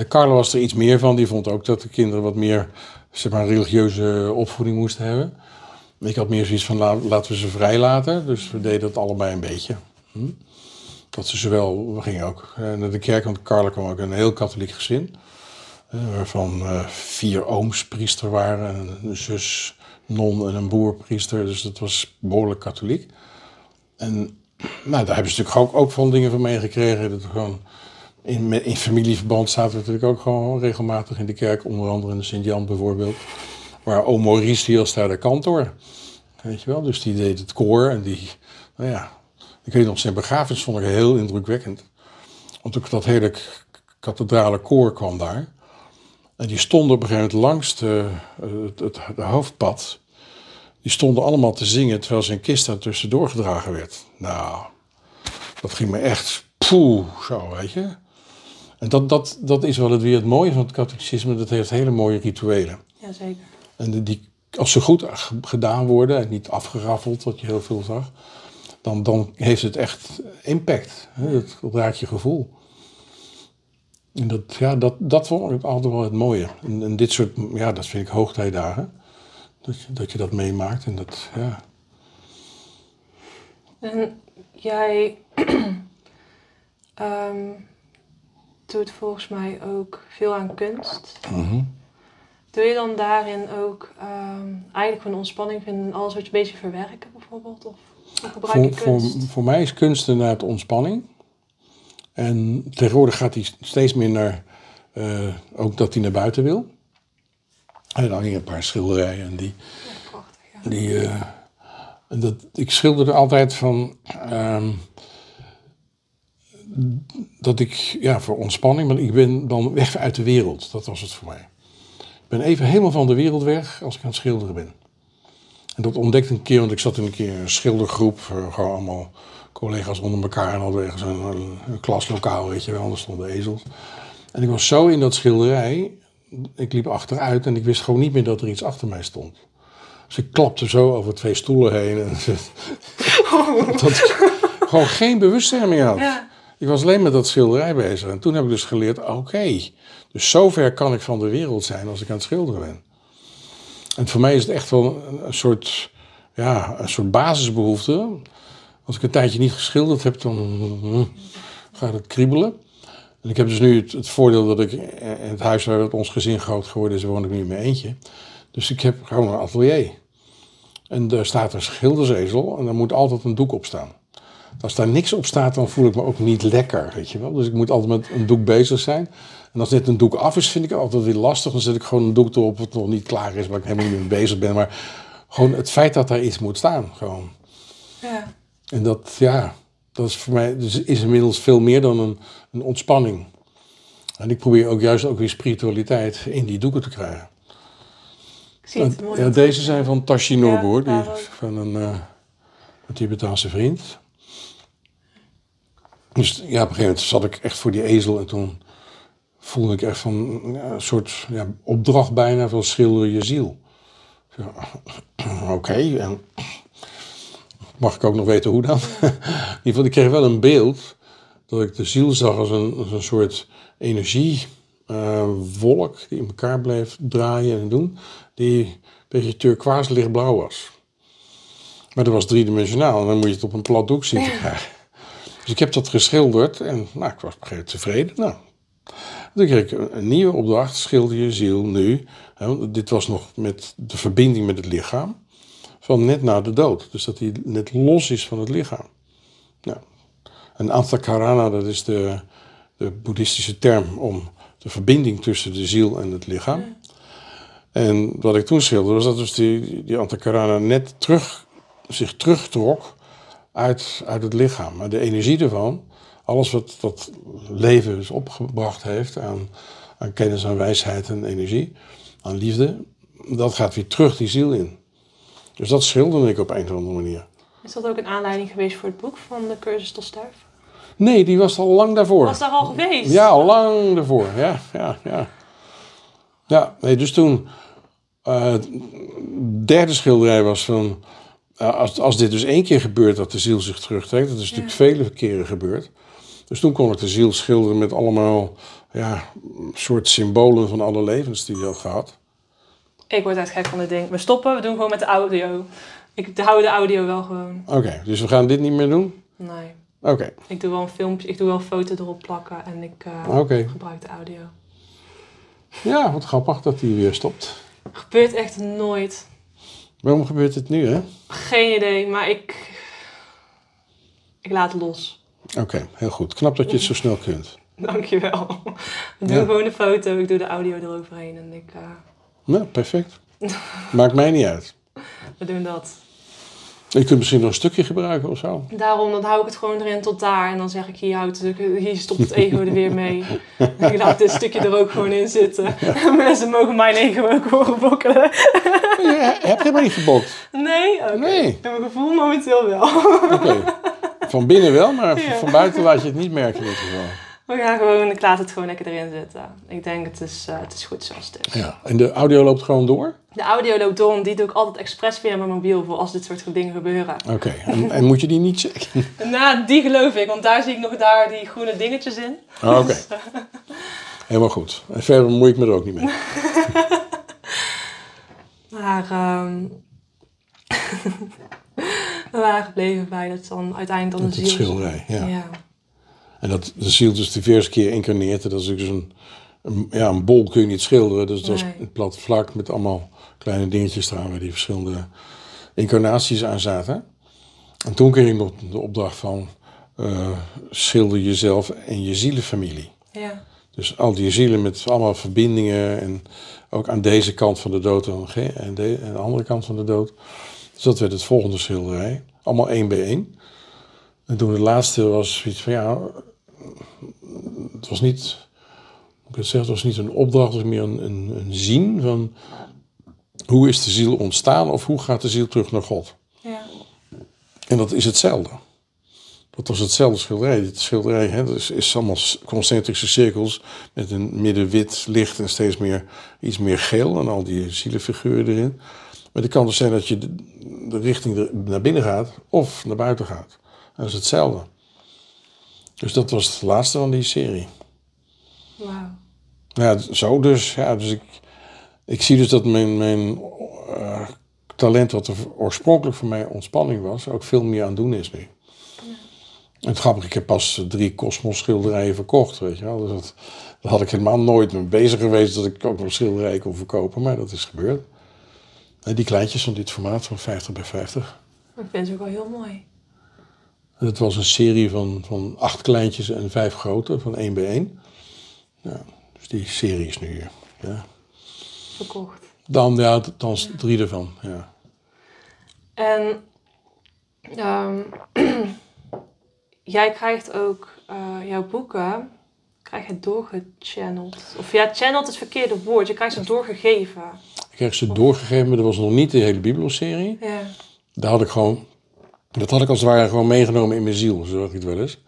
Carlo was er iets meer van. Die vond ook dat de kinderen wat meer zeg maar, religieuze opvoeding moesten hebben. Ik had meer zoiets van laten we ze vrij laten. Dus we deden het allebei een beetje. Hm? Dat ze zowel, we gingen ook eh, naar de kerk, want Carla kwam ook een heel katholiek gezin. eh, waarvan eh, vier ooms priester waren, en een zus non en een broer priester. Dus dat was behoorlijk katholiek. En nou, daar hebben ze natuurlijk ook, ook van dingen van meegekregen. Dat gewoon in, in familieverband zaten we natuurlijk ook gewoon regelmatig in de kerk. Onder andere in de Sint-Jan bijvoorbeeld. Waar oom Maurice, die daar de kantor. Weet je wel, dus die deed het koor. En die, nou ja, ik weet nog, zijn begrafenis vond ik heel indrukwekkend. Want ook dat hele kathedrale koor kwam daar. En die stonden op een gegeven moment langs de, het, het, hoofdpad. Die stonden allemaal te zingen terwijl zijn kist daar tussendoor gedragen werd. Nou, dat ging me echt poeh, zo, weet je. En dat, dat, dat is wel het, weer het mooie van het katholicisme. Dat heeft hele mooie rituelen. Jazeker. En die, als ze goed gedaan worden en niet afgeraffeld, wat je heel veel zag, dan, dan heeft het echt impact. Hè? Het, het raakt je gevoel. En dat, ja, dat, dat vond ik altijd wel het mooie. En, en dit soort, ja, dat vind ik hoogtijdagen. Dat je, dat je dat meemaakt en dat, ja. En jij ehm, doet volgens mij ook veel aan kunst. Mhm. Doe je dan daarin ook ehm, eigenlijk een ontspanning vinden in alles wat je een beetje verwerken bijvoorbeeld? Of hoe gebruik je Voor, voor, kunst? voor mij is kunst inderdaad ontspanning. En tegenwoordig gaat hij steeds naar, eh, ook dat hij naar buiten wil. En dan hingen een paar schilderijen en die, Ja, prachtig, ja. die eh, en dat, ik schilderde altijd van, ehm, dat ik, ja, voor ontspanning, maar ik ben dan weg uit de wereld. Dat was het voor mij. Ik ben even helemaal van de wereld weg als ik aan het schilderen ben. En dat ontdekte een keer, want ik zat in een keer een schildergroep, eh, gewoon allemaal collega's onder elkaar en hadden ergens een, klaslokaal, weet je wel, er stonden ezels. En ik was zo in dat schilderij, ik liep achteruit en ik wist gewoon niet meer dat er iets achter mij stond. Dus ik klapte zo over twee stoelen heen en dat ik gewoon geen bewustzijn meer had. Ja. Ik was alleen met dat schilderij bezig. En toen heb ik dus geleerd, oké, dus zover kan ik van de wereld zijn als ik aan het schilderen ben. En voor mij is het echt wel een, soort, ja, een soort basisbehoefte. Als ik een tijdje niet geschilderd heb, dan mm, gaat het kriebelen. En ik heb dus nu het, voordeel dat ik in het huis waar ons gezin groot geworden is, woon ik nu in mijn eentje. Dus ik heb gewoon een atelier. En daar staat een schildersezel en daar moet altijd een doek op staan. Als daar niks op staat, dan voel ik me ook niet lekker, weet je wel. Dus ik moet altijd met een doek bezig zijn. En als net een doek af is, vind ik het altijd weer lastig. Dan zet ik gewoon een doek erop wat nog niet klaar is, waar ik helemaal niet mee bezig ben. Maar gewoon het feit dat daar iets moet staan, gewoon. Ja. En dat, ja, dat is voor mij, dus is inmiddels veel meer dan een, een ontspanning. En ik probeer ook juist ook weer spiritualiteit in die doeken te krijgen. Ik zie het mooi. Ja, deze zijn van Tashi Nobu, hoor, die, van een, eh, een Tibetaanse vriend. Dus ja, op een gegeven moment zat ik echt voor die ezel en toen voelde ik echt van ja, een soort ja, opdracht bijna van schilder je ziel. Oké, en mag ik ook nog weten hoe dan? in ieder geval, ik kreeg wel een beeld dat ik de ziel zag als een, als een soort energiewolk die in elkaar bleef draaien en doen, die een beetje turquoise lichtblauw was. Maar dat was driedimensionaal en dan moet je het op een plat doek zien te krijgen. Dus ik heb dat geschilderd en nou, ik was op tevreden. Nou, toen kreeg ik een, nieuwe opdracht, schilder je ziel nu. Hè, dit was nog met de verbinding met het lichaam, van net na de dood. Dus dat hij net los is van het lichaam. Nou, en antakarana, dat is de, de boeddhistische term om de verbinding tussen de ziel en het lichaam. En wat ik toen schilderde, was dat dus die, die antakarana net terug, zich terugtrok uit, uit het lichaam. Maar de energie ervan, alles wat dat leven dus opgebracht heeft aan, aan kennis, aan wijsheid en energie, aan liefde, dat gaat weer terug die ziel in. Dus dat schilderde ik op een of andere manier. Is dat ook een aanleiding geweest voor het boek van de cursus tot sterf? Nee, die was al lang daarvoor. Was daar al geweest? Ja, al lang daarvoor. Ja, ja, ja. Ja, nee, dus toen... het derde schilderij was van... als, als dit dus één keer gebeurt dat de ziel zich terugtrekt... dat is natuurlijk vele keren gebeurd. Dus toen kon ik de ziel schilderen met allemaal... ja, soort symbolen van alle levens die hij had gehad. Ik word echt gek van dit ding. We stoppen, we doen gewoon met de audio. Ik hou de audio wel gewoon. Oké, dus we gaan dit niet meer doen? Nee. Oké, Ik doe wel een filmpje, ik doe wel een foto erop plakken en ik eh, gebruik de audio. Ja, wat grappig dat hij weer stopt. Gebeurt echt nooit. Waarom gebeurt dit nu, hè? Geen idee, maar ik. Ik laat het los. Oké, heel goed. Knap dat je het zo snel kunt. Dankjewel. We doen Ja. gewoon een foto, ik doe de audio eroverheen en ik, eh, Nou, perfect. Maakt mij niet uit. we doen dat. Je kunt misschien nog een stukje gebruiken of zo. Daarom dan hou ik het gewoon erin tot daar en dan zeg ik hier, houdt het, hier stopt het ego er weer mee. ik laat dit stukje er ook gewoon in zitten. Mensen mogen mijn ego ook horen bokkelen. Je hebt helemaal niet gebokt. Nee? Oké. Nee. In mijn gevoel momenteel wel. Oké. Van binnen wel, maar Ja. van buiten laat je het niet merken in ieder geval. We gaan gewoon, ik laat het gewoon lekker erin zitten. Ik denk het is, eh, het is goed zoals het is. Ja. En de audio loopt gewoon door? De audio loopt door, en die doe ik altijd expres via mijn mobiel voor als dit soort dingen gebeuren. Oké. En, en moet je die niet checken? Nou, die geloof ik, want daar zie ik nog daar die groene dingetjes in. Ah, Oké. Helemaal goed. En verder bemoei ik me er ook niet mee. Maar ehm we waren gebleven bij dat dan uiteindelijk dan de ziel. schilderij, ja. ja. En dat de ziel dus diverse keer incarneert. Dat is dus een, ja, een bol kun je niet schilderen. Dus dat Nee. een plat vlak met allemaal kleine dingetjes eraan waar die verschillende incarnaties aan zaten. En toen kreeg ik nog de opdracht van eh, schilder jezelf en je zielenfamilie. ja. Dus al die zielen met allemaal verbindingen en ook aan deze kant van de dood en de, en de andere kant van de dood. Dus dat werd het volgende schilderij. Allemaal één bij één. En toen de laatste was zoiets van ja, het was niet, hoe ik het zeg, het was niet een opdracht, het was meer een, een, een zien van hoe is de ziel ontstaan of hoe gaat de ziel terug naar God. ja. En dat is hetzelfde. Dat was hetzelfde schilderij. Dit schilderij hè, is, is allemaal concentrische cirkels met een midden wit licht en steeds meer, iets meer geel en al die zielenfiguren erin. Maar het kan dus zijn dat je de, de richting naar binnen gaat of naar buiten gaat. Dat is hetzelfde. Dus dat was het laatste van die serie. Wauw. Ja, zo dus. Ja, dus ik, ik zie dus dat mijn, mijn eh, talent, wat er oorspronkelijk voor mij ontspanning was, ook veel meer aan het doen is nu. En het grappige, ik heb pas drie Cosmos schilderijen verkocht, weet je wel. Dus dat, daar had ik helemaal nooit mee bezig geweest dat ik ook nog schilderijen kon verkopen, maar dat is gebeurd. En die kleintjes van dit formaat, van 50 bij 50. Ik vind ze ook wel heel mooi. Het was een serie van, van acht kleintjes en vijf grote, van één bij één. Ja, dus die serie is nu, ja. Verkocht. Dan, ja, dan drie ervan, ja. En ehm, jij krijgt ook eh, jouw boeken, krijg je doorgechanneld. Of ja, channeld is het verkeerde woord. Je krijgt ze doorgegeven. Ik kreeg ze doorgegeven, maar dat was nog niet de hele Bibelserie. Ja. Daar had ik gewoon, dat had ik als het ware gewoon meegenomen in mijn ziel, zo ik het wel eens.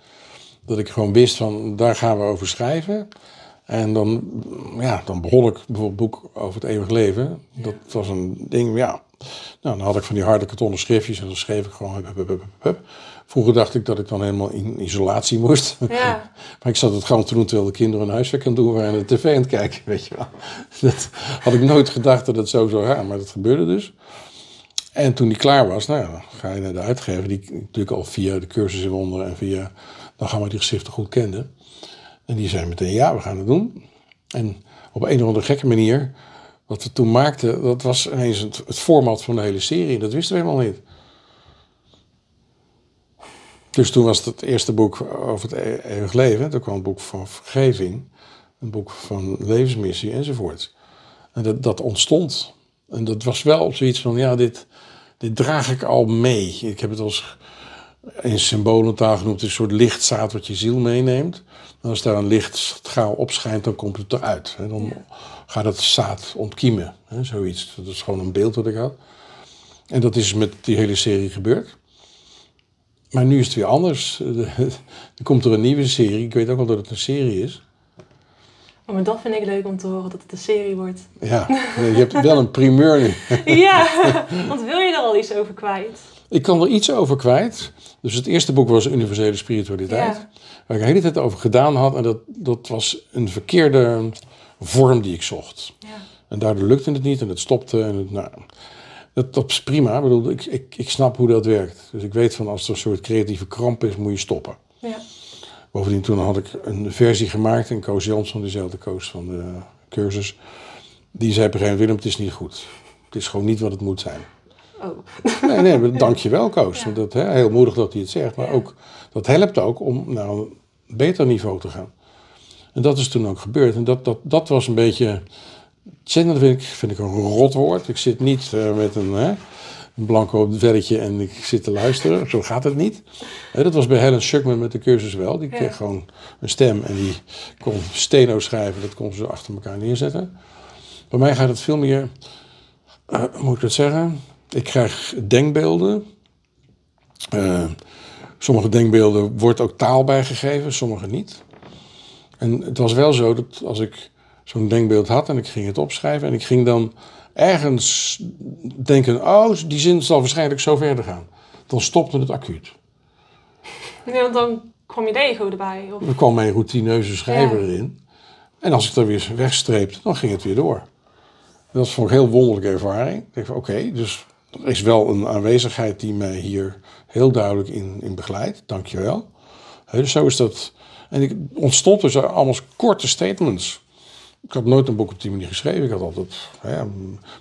Dat ik gewoon wist van, daar gaan we over schrijven. En dan, ja, dan begon ik bijvoorbeeld een boek over het eeuwig leven. Dat was een ding, ja. Nou, dan had ik van die harde kartonnen schriftjes en dan schreef ik gewoon hup, hup, hup. Vroeger dacht ik dat ik dan helemaal in isolatie moest. Ja. Maar ik zat het gewoon te doen terwijl de kinderen hun huiswerk aan doen waren en de tv aan het kijken, weet je wel. Dat had ik nooit gedacht dat het zo zou gaan, maar dat gebeurde dus. En toen die klaar was, nou ja, dan ga je naar de uitgever, die ik natuurlijk al via de cursus in wonderen en via, dan gaan we die geschriften goed kenden. En die zei meteen, ja, we gaan het doen. En op een of andere gekke manier, wat we toen maakten, dat was ineens het, format van de hele serie. Dat wisten we helemaal niet. Dus toen was het eerste boek over het e- eeuwig leven. Toen kwam het boek van vergeving, een boek van levensmissie enzovoort. En dat, dat ontstond. En dat was wel zoiets van, ja, dit, dit draag ik al mee. Ik heb het als in symbolentaal genoemd, een soort lichtzaad wat je ziel meeneemt. En als daar een lichtstraal opschijnt, dan komt het eruit. Hè. Dan Ja. gaat het zaad ontkiemen, hè, zoiets. Dat is gewoon een beeld dat ik had. En dat is met die hele serie gebeurd. Maar nu is het weer anders. Er komt er een nieuwe serie. Ik weet ook wel dat het een serie is. Oh, maar dat vind ik leuk om te horen, dat het een serie wordt. Ja, je hebt wel een primeur nu. ja, want wil je er al iets over kwijt? Ik kan er iets over kwijt. Dus het eerste boek was Universele Spiritualiteit. Ja. Waar ik de hele tijd over gedaan had. En dat, dat was een verkeerde vorm die ik zocht. Ja. En daardoor lukte het niet en het stopte. En het, nou, dat, dat is prima. Ik, bedoel, ik, ik, ik snap hoe dat werkt. Dus ik weet van als er een soort creatieve kramp is, moet je stoppen. Ja. Bovendien toen had ik een versie gemaakt en Koos Jansson, diezelfde Koos van de cursus, die zei op een gegeven moment, Willem, het is niet goed. Het is gewoon niet wat het moet zijn. Oh. Nee, nee, maar je wel, Koos. Ja. Dat, hè, heel moedig dat hij het zegt. Maar Ja. ook, dat helpt ook om naar een beter niveau te gaan. En dat is toen ook gebeurd. En dat, dat, dat was een beetje... Zender vind ik, vind ik een rotwoord. Ik zit niet eh, met een, hè, een blanco velletje en ik zit te luisteren. Zo gaat het niet. Hè, dat was bij Helen Schuckman met de cursus wel. Die Ja. kreeg gewoon een stem en die kon steno schrijven. Dat kon ze achter elkaar neerzetten. Bij mij gaat het veel meer... hoe moet ik dat zeggen? Ik krijg denkbeelden. Eh, sommige denkbeelden wordt ook taal bijgegeven, sommige niet. En het was wel zo dat als ik zo'n denkbeeld had en ik ging het opschrijven en ik ging dan ergens denken, oh, die zin zal waarschijnlijk zo verder gaan. Dan stopte het acuut. Ja, want dan kwam je ego erbij. Of... Dan kwam mijn routineuze schrijver Ja. erin. En als ik dat weer wegstreepte, dan ging het weer door. Dat vond ik een heel wonderlijke ervaring. Ik dacht van, oké, dus er is wel een aanwezigheid die mij hier heel duidelijk in, in begeleidt. Dankjewel. He, dus zo is dat. En ik ontstond dus allemaal korte statements. Ik had nooit een boek op die manier geschreven. Ik had altijd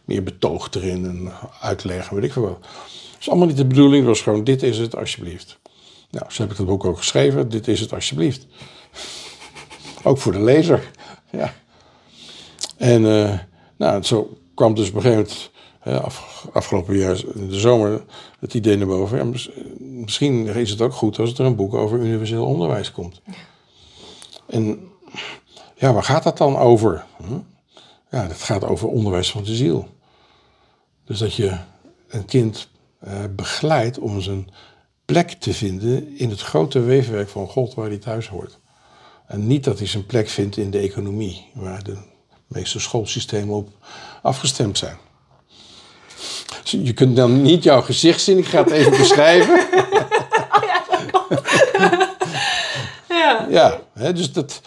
meer betoog erin en uitleg, weet ik veel wat. Dat is allemaal niet de bedoeling. Het was gewoon, dit is het, alsjeblieft. Nou, zo heb ik dat boek ook geschreven. Dit is het, alsjeblieft. Ook voor de lezer. Ja. En eh, nou, zo kwam dus op een gegeven moment, af, afgelopen jaar in de zomer, het idee naar boven. Ja, misschien is het ook goed als er een boek over universeel onderwijs komt. En ja, waar gaat dat dan over? Hm? Ja, dat gaat over onderwijs van de ziel. Dus dat je een kind eh, begeleidt om zijn plek te vinden in het grote weefwerk van God waar hij thuis hoort. En niet dat hij zijn plek vindt in de economie, waar de meeste schoolsystemen op afgestemd zijn. Je kunt dan niet jouw gezicht zien, ik ga het even beschrijven. Ja. Ja, hè, dus, dat,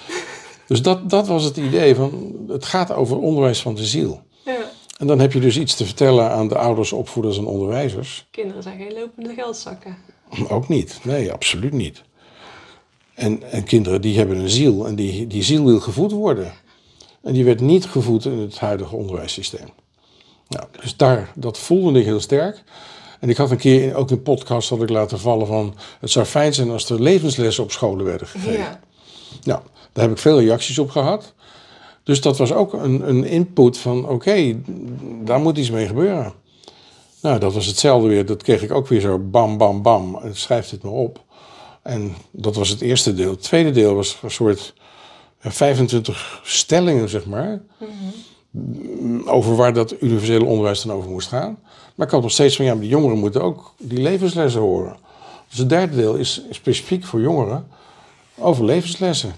dus dat, dat was het idee van, het gaat over onderwijs van de ziel. ja. En dan heb je dus iets te vertellen aan de ouders, opvoeders en onderwijzers. Kinderen zijn geen lopende geldzakken. Ook niet. Nee, absoluut niet. En, en kinderen die hebben een ziel en die, die ziel wil gevoed worden. En die werd niet gevoed in het huidige onderwijssysteem. Nou, dus daar, dat voelde ik heel sterk. En ik had een keer ook in een podcast had ik laten vallen van... het zou fijn zijn als er levenslessen op scholen werden gegeven. Ja. Nou, daar heb ik veel reacties op gehad. Dus dat was ook een, een input van, oké, daar moet iets mee gebeuren. Nou, dat was hetzelfde weer. Dat kreeg ik ook weer zo bam, bam, bam. En Schrijf dit maar op. En dat was het eerste deel. Het tweede deel was een soort ja, 25 stellingen, zeg maar. Over waar dat universele onderwijs dan over moest gaan. Maar ik had nog steeds van, ja, die jongeren moeten ook die levenslessen horen. Dus het derde deel is specifiek voor jongeren over levenslessen.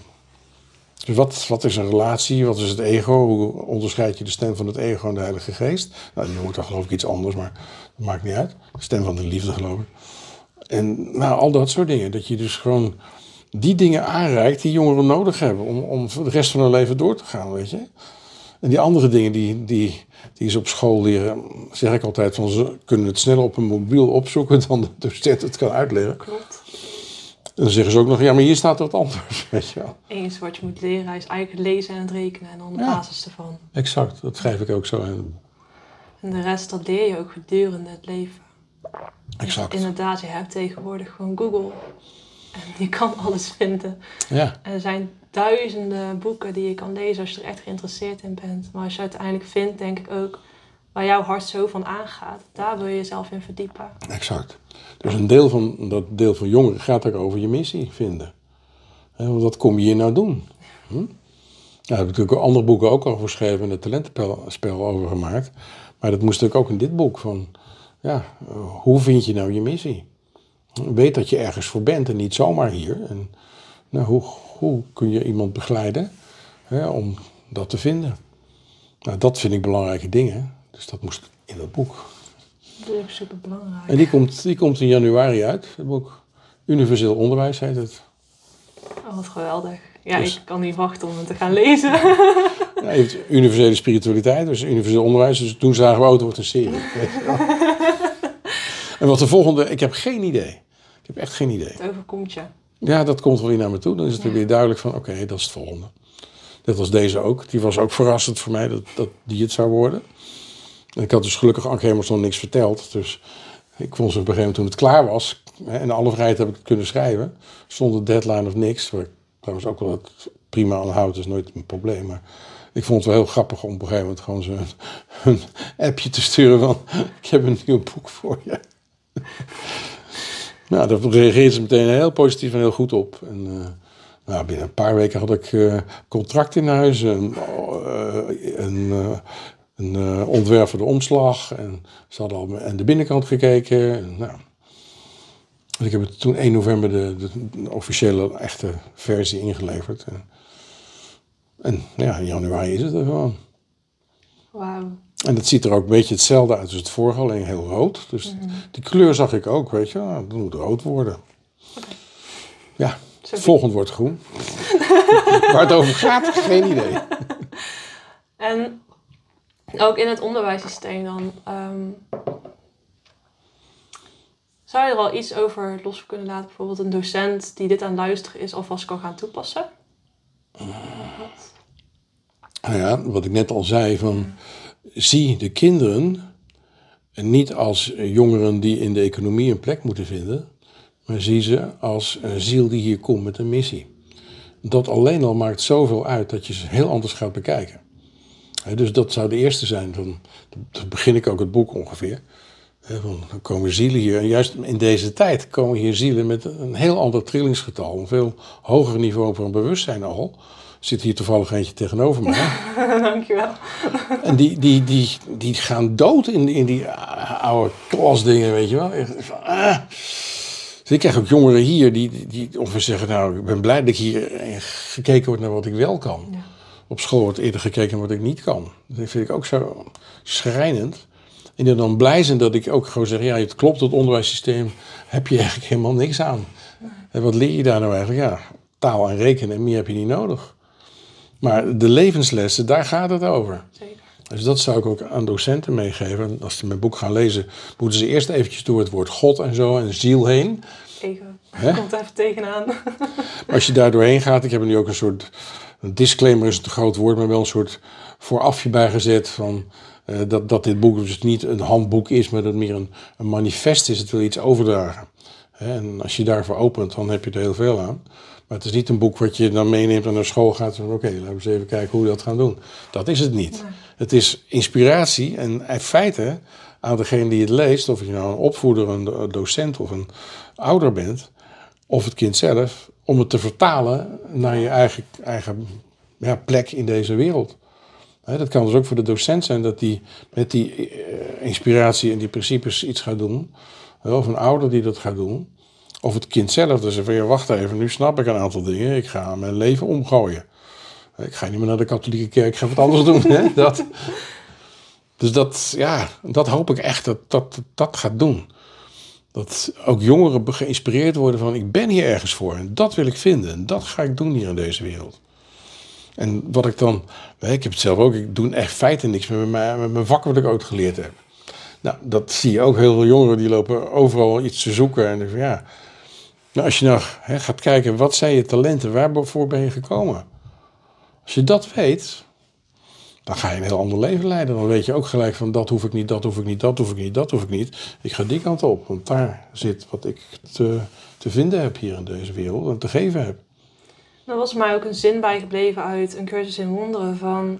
Dus wat, wat is een relatie? Wat is het ego? Hoe onderscheid je de stem van het ego en de Heilige Geest? Nou, die hoort dan geloof ik iets anders, maar dat maakt niet uit. De stem van de liefde, geloof ik. En nou, al dat soort dingen. Dat je dus gewoon die dingen aanreikt die jongeren nodig hebben om, om de rest van hun leven door te gaan, weet je. En die andere dingen die, die, die ze op school leren, zeg ik altijd van ze kunnen het sneller op een mobiel opzoeken dan de docent het kan uitleggen. Klopt. En dan zeggen ze ook nog, ja, maar hier staat wat anders, weet je wel. Eens wat je moet leren is eigenlijk lezen en het rekenen en dan de Ja. basis ervan. Exact, dat schrijf ik ook zo in. En de rest, dat leer je ook gedurende het leven. Exact. Inderdaad, je hebt tegenwoordig gewoon Google. En die kan alles vinden. Ja, En er zijn duizenden boeken die je kan lezen als je er echt geïnteresseerd in bent. Maar als je uiteindelijk vindt, denk ik ook, waar jouw hart zo van aangaat, daar wil je jezelf in verdiepen. exact. Dus een deel van dat deel van jongeren gaat ook over je missie vinden. Want wat kom je hier nou doen? Hm? Nou, daar heb ik natuurlijk ook andere boeken ook over geschreven en het talentenspel spel over gemaakt. Maar dat moest natuurlijk ook in dit boek van, ja, eh, hoe vind je nou je missie? Weet dat je ergens voor bent en niet zomaar hier. En nou, hoe, hoe kun je iemand begeleiden hè, om dat te vinden? Nou, dat vind ik belangrijke dingen. Dus dat moest in dat boek. Dat is super belangrijk. En die komt, die komt in januari uit, het boek. Universeel onderwijs heet het. Oh, wat geweldig. Ja, Dus- ik kan niet wachten om het te gaan lezen. Ja, universele spiritualiteit, dus universeel onderwijs. Dus toen zagen we, oh, het wordt een serie. en wat de volgende, ik heb geen idee. Ik heb echt geen idee. het overkomt je. Ja, dat komt wel weer naar me toe. Dan is het Ja. weer duidelijk van, oké, dat is het volgende. Dat was deze ook. Die was ook verrassend voor mij dat, dat die het zou worden. En ik had dus gelukkig Anke nog niks verteld. Dus ik vond ze op een gegeven moment toen het klaar was... hè, en alle vrijheid heb ik het kunnen schrijven... zonder deadline of niks. Waar ik trouwens ook wel het prima aan houd, is nooit een probleem. Maar ik vond het wel heel grappig om op een gegeven moment... gewoon zo'n een appje te sturen van... ik heb een nieuw boek voor je. Nou, daar reageerde ze meteen heel positief en heel goed op. En, eh, nou, binnen een paar weken had ik eh, contract in huis, een, eh, een, een eh, ontwerp voor de omslag. En ze hadden al aan de binnenkant gekeken. En, nou. Ik heb het toen 1 november de, de, de officiële echte versie ingeleverd. En, en ja, in januari is het er gewoon. Wauw. En het ziet er ook een beetje hetzelfde uit als het vorige, alleen heel rood. Dus die kleur zag ik ook, weet je. Nou, dat moet rood worden. Ja, Zo het volgende wordt groen. Waar het over gaat, geen idee. En ook in het onderwijssysteem dan. ehm, zou je er al iets over los kunnen laten? Bijvoorbeeld een docent die dit aan luisteren is alvast kan gaan toepassen? Nou ja, wat ik net al zei, van zie de kinderen niet als jongeren die in de economie een plek moeten vinden, maar zie ze als een ziel die hier komt met een missie. Dat alleen al maakt zoveel uit dat je ze heel anders gaat bekijken. Dus dat zou de eerste zijn, van, begin ik ook het boek ongeveer. Dan komen zielen hier, en juist in deze tijd komen hier zielen met een heel ander trillingsgetal, een veel hoger niveau van bewustzijn al. Zit hier toevallig eentje tegenover mij. Dankjewel. En die, die, die, die gaan dood in, in die oude klasdingen, weet je wel. Van, ah. Dus ik krijg ook jongeren hier die, die, ongeveer zeggen... nou, ik ben blij dat ik hier eh, gekeken wordt naar wat ik wel kan. Ja. Op school wordt eerder gekeken naar wat ik niet kan. Dat vind ik ook zo schrijnend. En dan blij zijn dat ik ook gewoon zeg... ja, het klopt, het onderwijssysteem heb je eigenlijk helemaal niks aan. En wat leer je daar nou eigenlijk? Ja, taal en rekenen en meer heb je niet nodig. Maar de levenslessen, daar gaat het over. Zeker. Dus dat zou ik ook aan docenten meegeven. En Als ze mijn boek gaan lezen, moeten ze eerst eventjes door het woord God en zo en ziel heen. Ego. Komt even tegenaan. Maar als je daar doorheen gaat, ik heb er nu ook een soort, een disclaimer is een te groot woord, maar wel een soort voorafje bijgezet van eh, dat, dat dit boek dus niet een handboek is, maar dat het meer een, een manifest is. Het wil iets overdragen. En als je daarvoor opent, dan heb je er heel veel aan. Maar het is niet een boek wat je dan meeneemt en naar school gaat. en Oké, laten we eens even kijken hoe we dat gaan doen. Dat is het niet. Het is inspiratie en in feite aan degene die het leest, of je nou een opvoeder, een do- docent of een ouder bent, of het kind zelf, om het te vertalen naar je eigen, eigen ja, plek in deze wereld. Dat kan dus ook voor de docent zijn dat die met die eh, inspiratie en die principes iets gaat doen. Of een ouder die dat gaat doen. Of het kind zelf, dus van ja, wacht even, nu snap ik een aantal dingen. Ik ga mijn leven omgooien. Ik ga niet meer naar de katholieke kerk, ik ga wat anders doen. Hè? Dat. Dus dat, ja, dat hoop ik echt dat dat, dat gaat doen. Dat ook jongeren geïnspireerd worden van ik ben hier ergens voor en dat wil ik vinden. En dat ga ik doen hier in deze wereld. En wat ik dan, ik heb het zelf ook, ik doe echt feiten niks met mijn, met mijn vak wat ik ooit geleerd heb. Nou, dat zie je ook heel veel jongeren die lopen overal iets te zoeken. En dan van, ja, nou, als je nou hè, gaat kijken, wat zijn je talenten, waarvoor ben je gekomen? Als je dat weet, dan ga je een heel ander leven leiden. Dan weet je ook gelijk van dat hoef ik niet, dat hoef ik niet, dat hoef ik niet, dat hoef ik niet. Ik ga die kant op, want daar zit wat ik te, te vinden heb hier in deze wereld en te geven heb. Er was mij ook een zin bijgebleven uit een cursus in wonderen van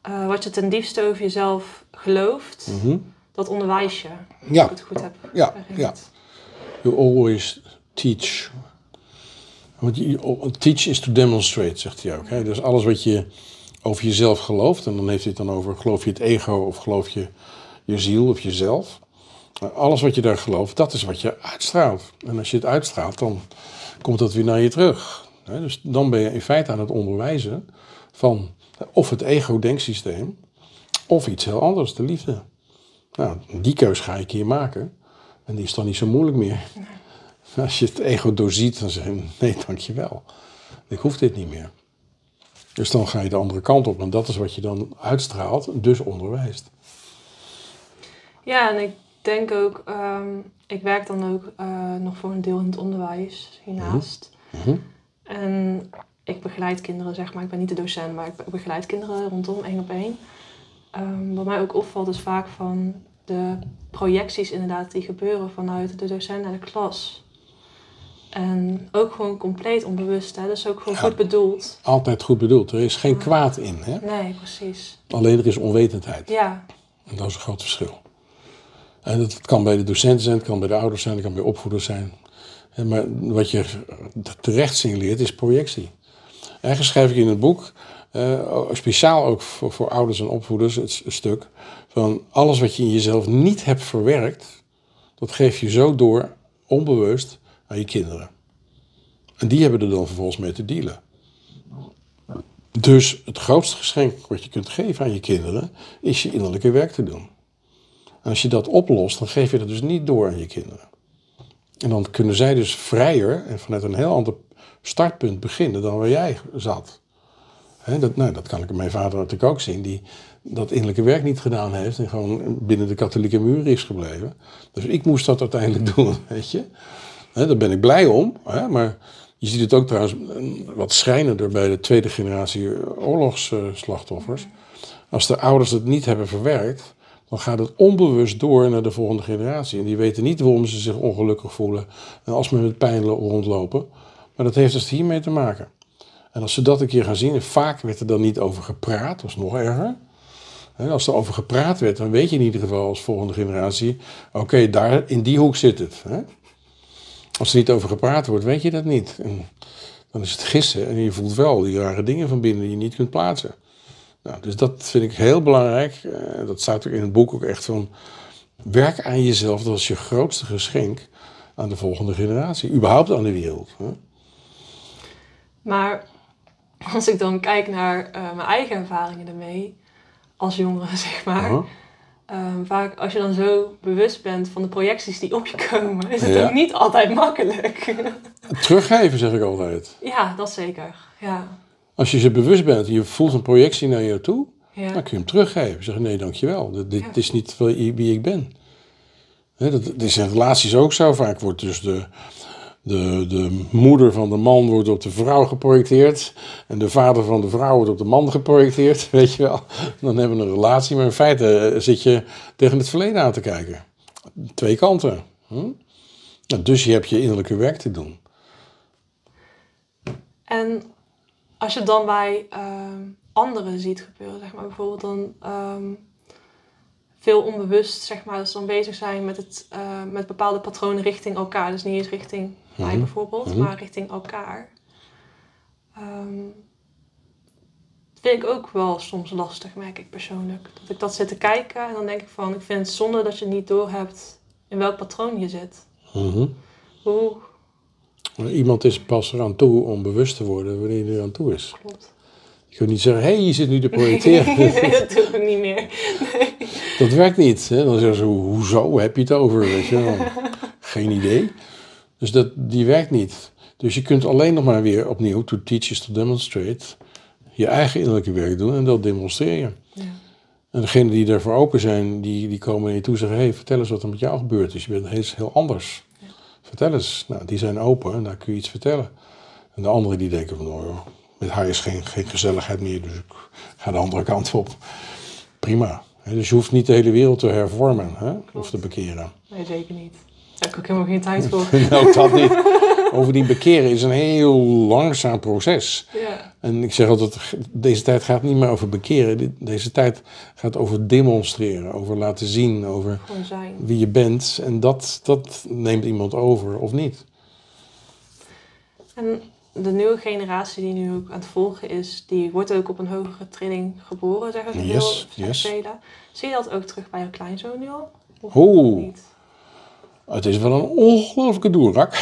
eh, wat je ten diepste over jezelf gelooft, Mhm. Dat onderwijs je. Als Ja. ik het goed heb Ja, herinnerd. You always teach. Want je- teach is to demonstrate, zegt hij ook. Hè? Dus alles wat je over jezelf gelooft, en dan heeft hij het dan over geloof je het ego of geloof je je ziel of jezelf. Alles wat je daar gelooft, dat is wat je uitstraalt. En als je het uitstraalt, dan komt dat weer naar je terug. Dus dan ben je in feite aan het onderwijzen van of het ego-denksysteem of iets heel anders, de liefde. Nou, die keus ga ik hier maken. En die is dan niet zo moeilijk meer. Als je het ego doorziet, dan zeg je, nee, dankjewel. Ik hoef dit niet meer. Dus dan ga je de andere kant op. En dat is wat je dan uitstraalt, dus onderwijst. Ja, en ik denk ook, ehm, ik werk dan ook eh, nog voor een deel in het onderwijs hiernaast. Mhm. En ik begeleid kinderen, zeg maar. Ik ben niet de docent, maar ik be- begeleid kinderen rondom één op één. Ehm, wat mij ook opvalt is vaak van de projecties inderdaad die gebeuren vanuit de docent naar de klas. En ook gewoon compleet onbewust, hè? dus ook gewoon Ja. goed bedoeld. Altijd goed bedoeld. Er is geen kwaad in. Hè? Nee, precies. Alleen er is onwetendheid. Ja, En dat is een groot verschil. En dat kan bij de docenten zijn, het kan bij de ouders zijn, het kan bij opvoeders zijn. Maar wat je terecht signaleert is projectie. Eigenlijk schrijf ik in het boek, eh, speciaal ook voor, ouders en opvoeders, het stuk van alles wat je in jezelf niet hebt verwerkt, dat geef je zo door, onbewust, aan je kinderen. En die hebben er dan vervolgens mee te dealen. Dus het grootste geschenk wat je kunt geven aan je kinderen is je innerlijke werk te doen. En als je dat oplost, dan geef je dat dus niet door aan je kinderen. En dan kunnen zij dus vrijer en vanuit een heel ander startpunt beginnen dan waar jij zat. Dat, nou, dat kan ik mijn vader natuurlijk ook zien, die dat innerlijke werk niet gedaan heeft en gewoon binnen de katholieke muur is gebleven. Dus ik moest dat uiteindelijk doen, weet je. Hè, daar ben ik blij om, maar je ziet het ook trouwens eh, wat schrijnender bij de tweede generatie oorlogsslachtoffers. Als de ouders het niet hebben verwerkt, dan gaat het onbewust door naar de volgende generatie. En die weten niet waarom ze zich ongelukkig voelen en als ze met pijn rondlopen. Maar dat heeft dus hiermee te maken. En als ze dat een keer gaan zien, en vaak werd er dan niet over gepraat, dat is nog erger. Als er over gepraat werd, dan weet je in ieder geval als volgende generatie, oké, daar in die hoek zit het. Hè? Als er niet over gepraat wordt, weet je dat niet. Dan is het gissen en je voelt wel die rare dingen van binnen die je niet kunt plaatsen. Nou, dus dat vind ik heel belangrijk. Eh, dat staat ook in het boek ook echt van. Werk aan jezelf, dat is je grootste geschenk aan de volgende generatie. Überhaupt aan de wereld. Hè? maar als ik dan kijk naar eh, mijn eigen ervaringen ermee, als jongere zeg maar. Aha. Ehm, vaak als je dan zo bewust bent van de projecties die op je komen, is het Ja. ook niet altijd makkelijk. Teruggeven, zeg ik altijd. ja, dat zeker. Ja. Als je je bewust bent en je voelt een projectie naar je toe, Ja. dan kun je hem teruggeven. Zeg nee, dankjewel. Dit, dit Ja. is niet wie wie ik ben. Hè, dat, dat is in relaties ook zo. Vaak wordt dus de, de, de moeder van de man wordt op de vrouw geprojecteerd. En de vader van de vrouw wordt op de man geprojecteerd. Weet je wel. Dan hebben we een relatie. Maar in feite eh, zit je tegen het verleden aan te kijken. Twee kanten. Hm? Nou, Dus je hebt je innerlijke werk te doen. En als je dan bij ehm, anderen ziet gebeuren, zeg maar bijvoorbeeld dan ehm, veel onbewust, zeg maar, ze dan bezig zijn met, het, eh, met bepaalde patronen richting elkaar. Dus niet eens richting mij Mhm. bijvoorbeeld, Mhm. maar richting elkaar. Ehm, dat vind ik ook wel soms lastig, merk ik persoonlijk. Dat ik dat zit te kijken en dan denk ik van, ik vind het zonde dat je niet doorhebt in welk patroon je zit. Mhm. Hoe Iemand is pas eraan toe om bewust te worden wanneer hij er aan toe is. klopt. Je kunt niet zeggen, hé, hey, je zit nu te projecteren. nee, dat doe ik niet meer. Nee. Dat werkt niet. Hè? Dan zeggen ze, hoezo heb je het over? Weet je? Geen idee. Dus dat, die werkt niet. Dus je kunt alleen nog maar weer opnieuw, to teach is to demonstrate, je eigen innerlijke werk doen en dat demonstreer je. Ja. En degenen die daarvoor open zijn, die, die komen naar je toe en zeggen, hé, hey, vertel eens wat er met jou gebeurd is. Je bent heel, heel anders. Vertel eens. Nou, die zijn open en daar kun je iets vertellen. En de anderen die denken van, oh, met haar is geen, geen gezelligheid meer, dus ik ga de andere kant op. Prima. Dus je hoeft niet de hele wereld te hervormen hè? of te bekeren. Nee, zeker niet. Daar heb ik ook helemaal geen tijd voor. nou, dat niet. Bovendien, bekeren is een heel langzaam proces. Ja, En ik zeg altijd, deze tijd gaat niet meer over bekeren. Deze tijd gaat over demonstreren, over laten zien, over wie je bent. En dat, dat neemt iemand over of niet. En de nieuwe generatie die nu ook aan het volgen is, die wordt ook op een hogere trilling geboren, zeggen ze Yes, heel yes. Zie je dat ook terug bij je kleinzoon nu al? Of niet? Het is wel een ongelooflijke doerak.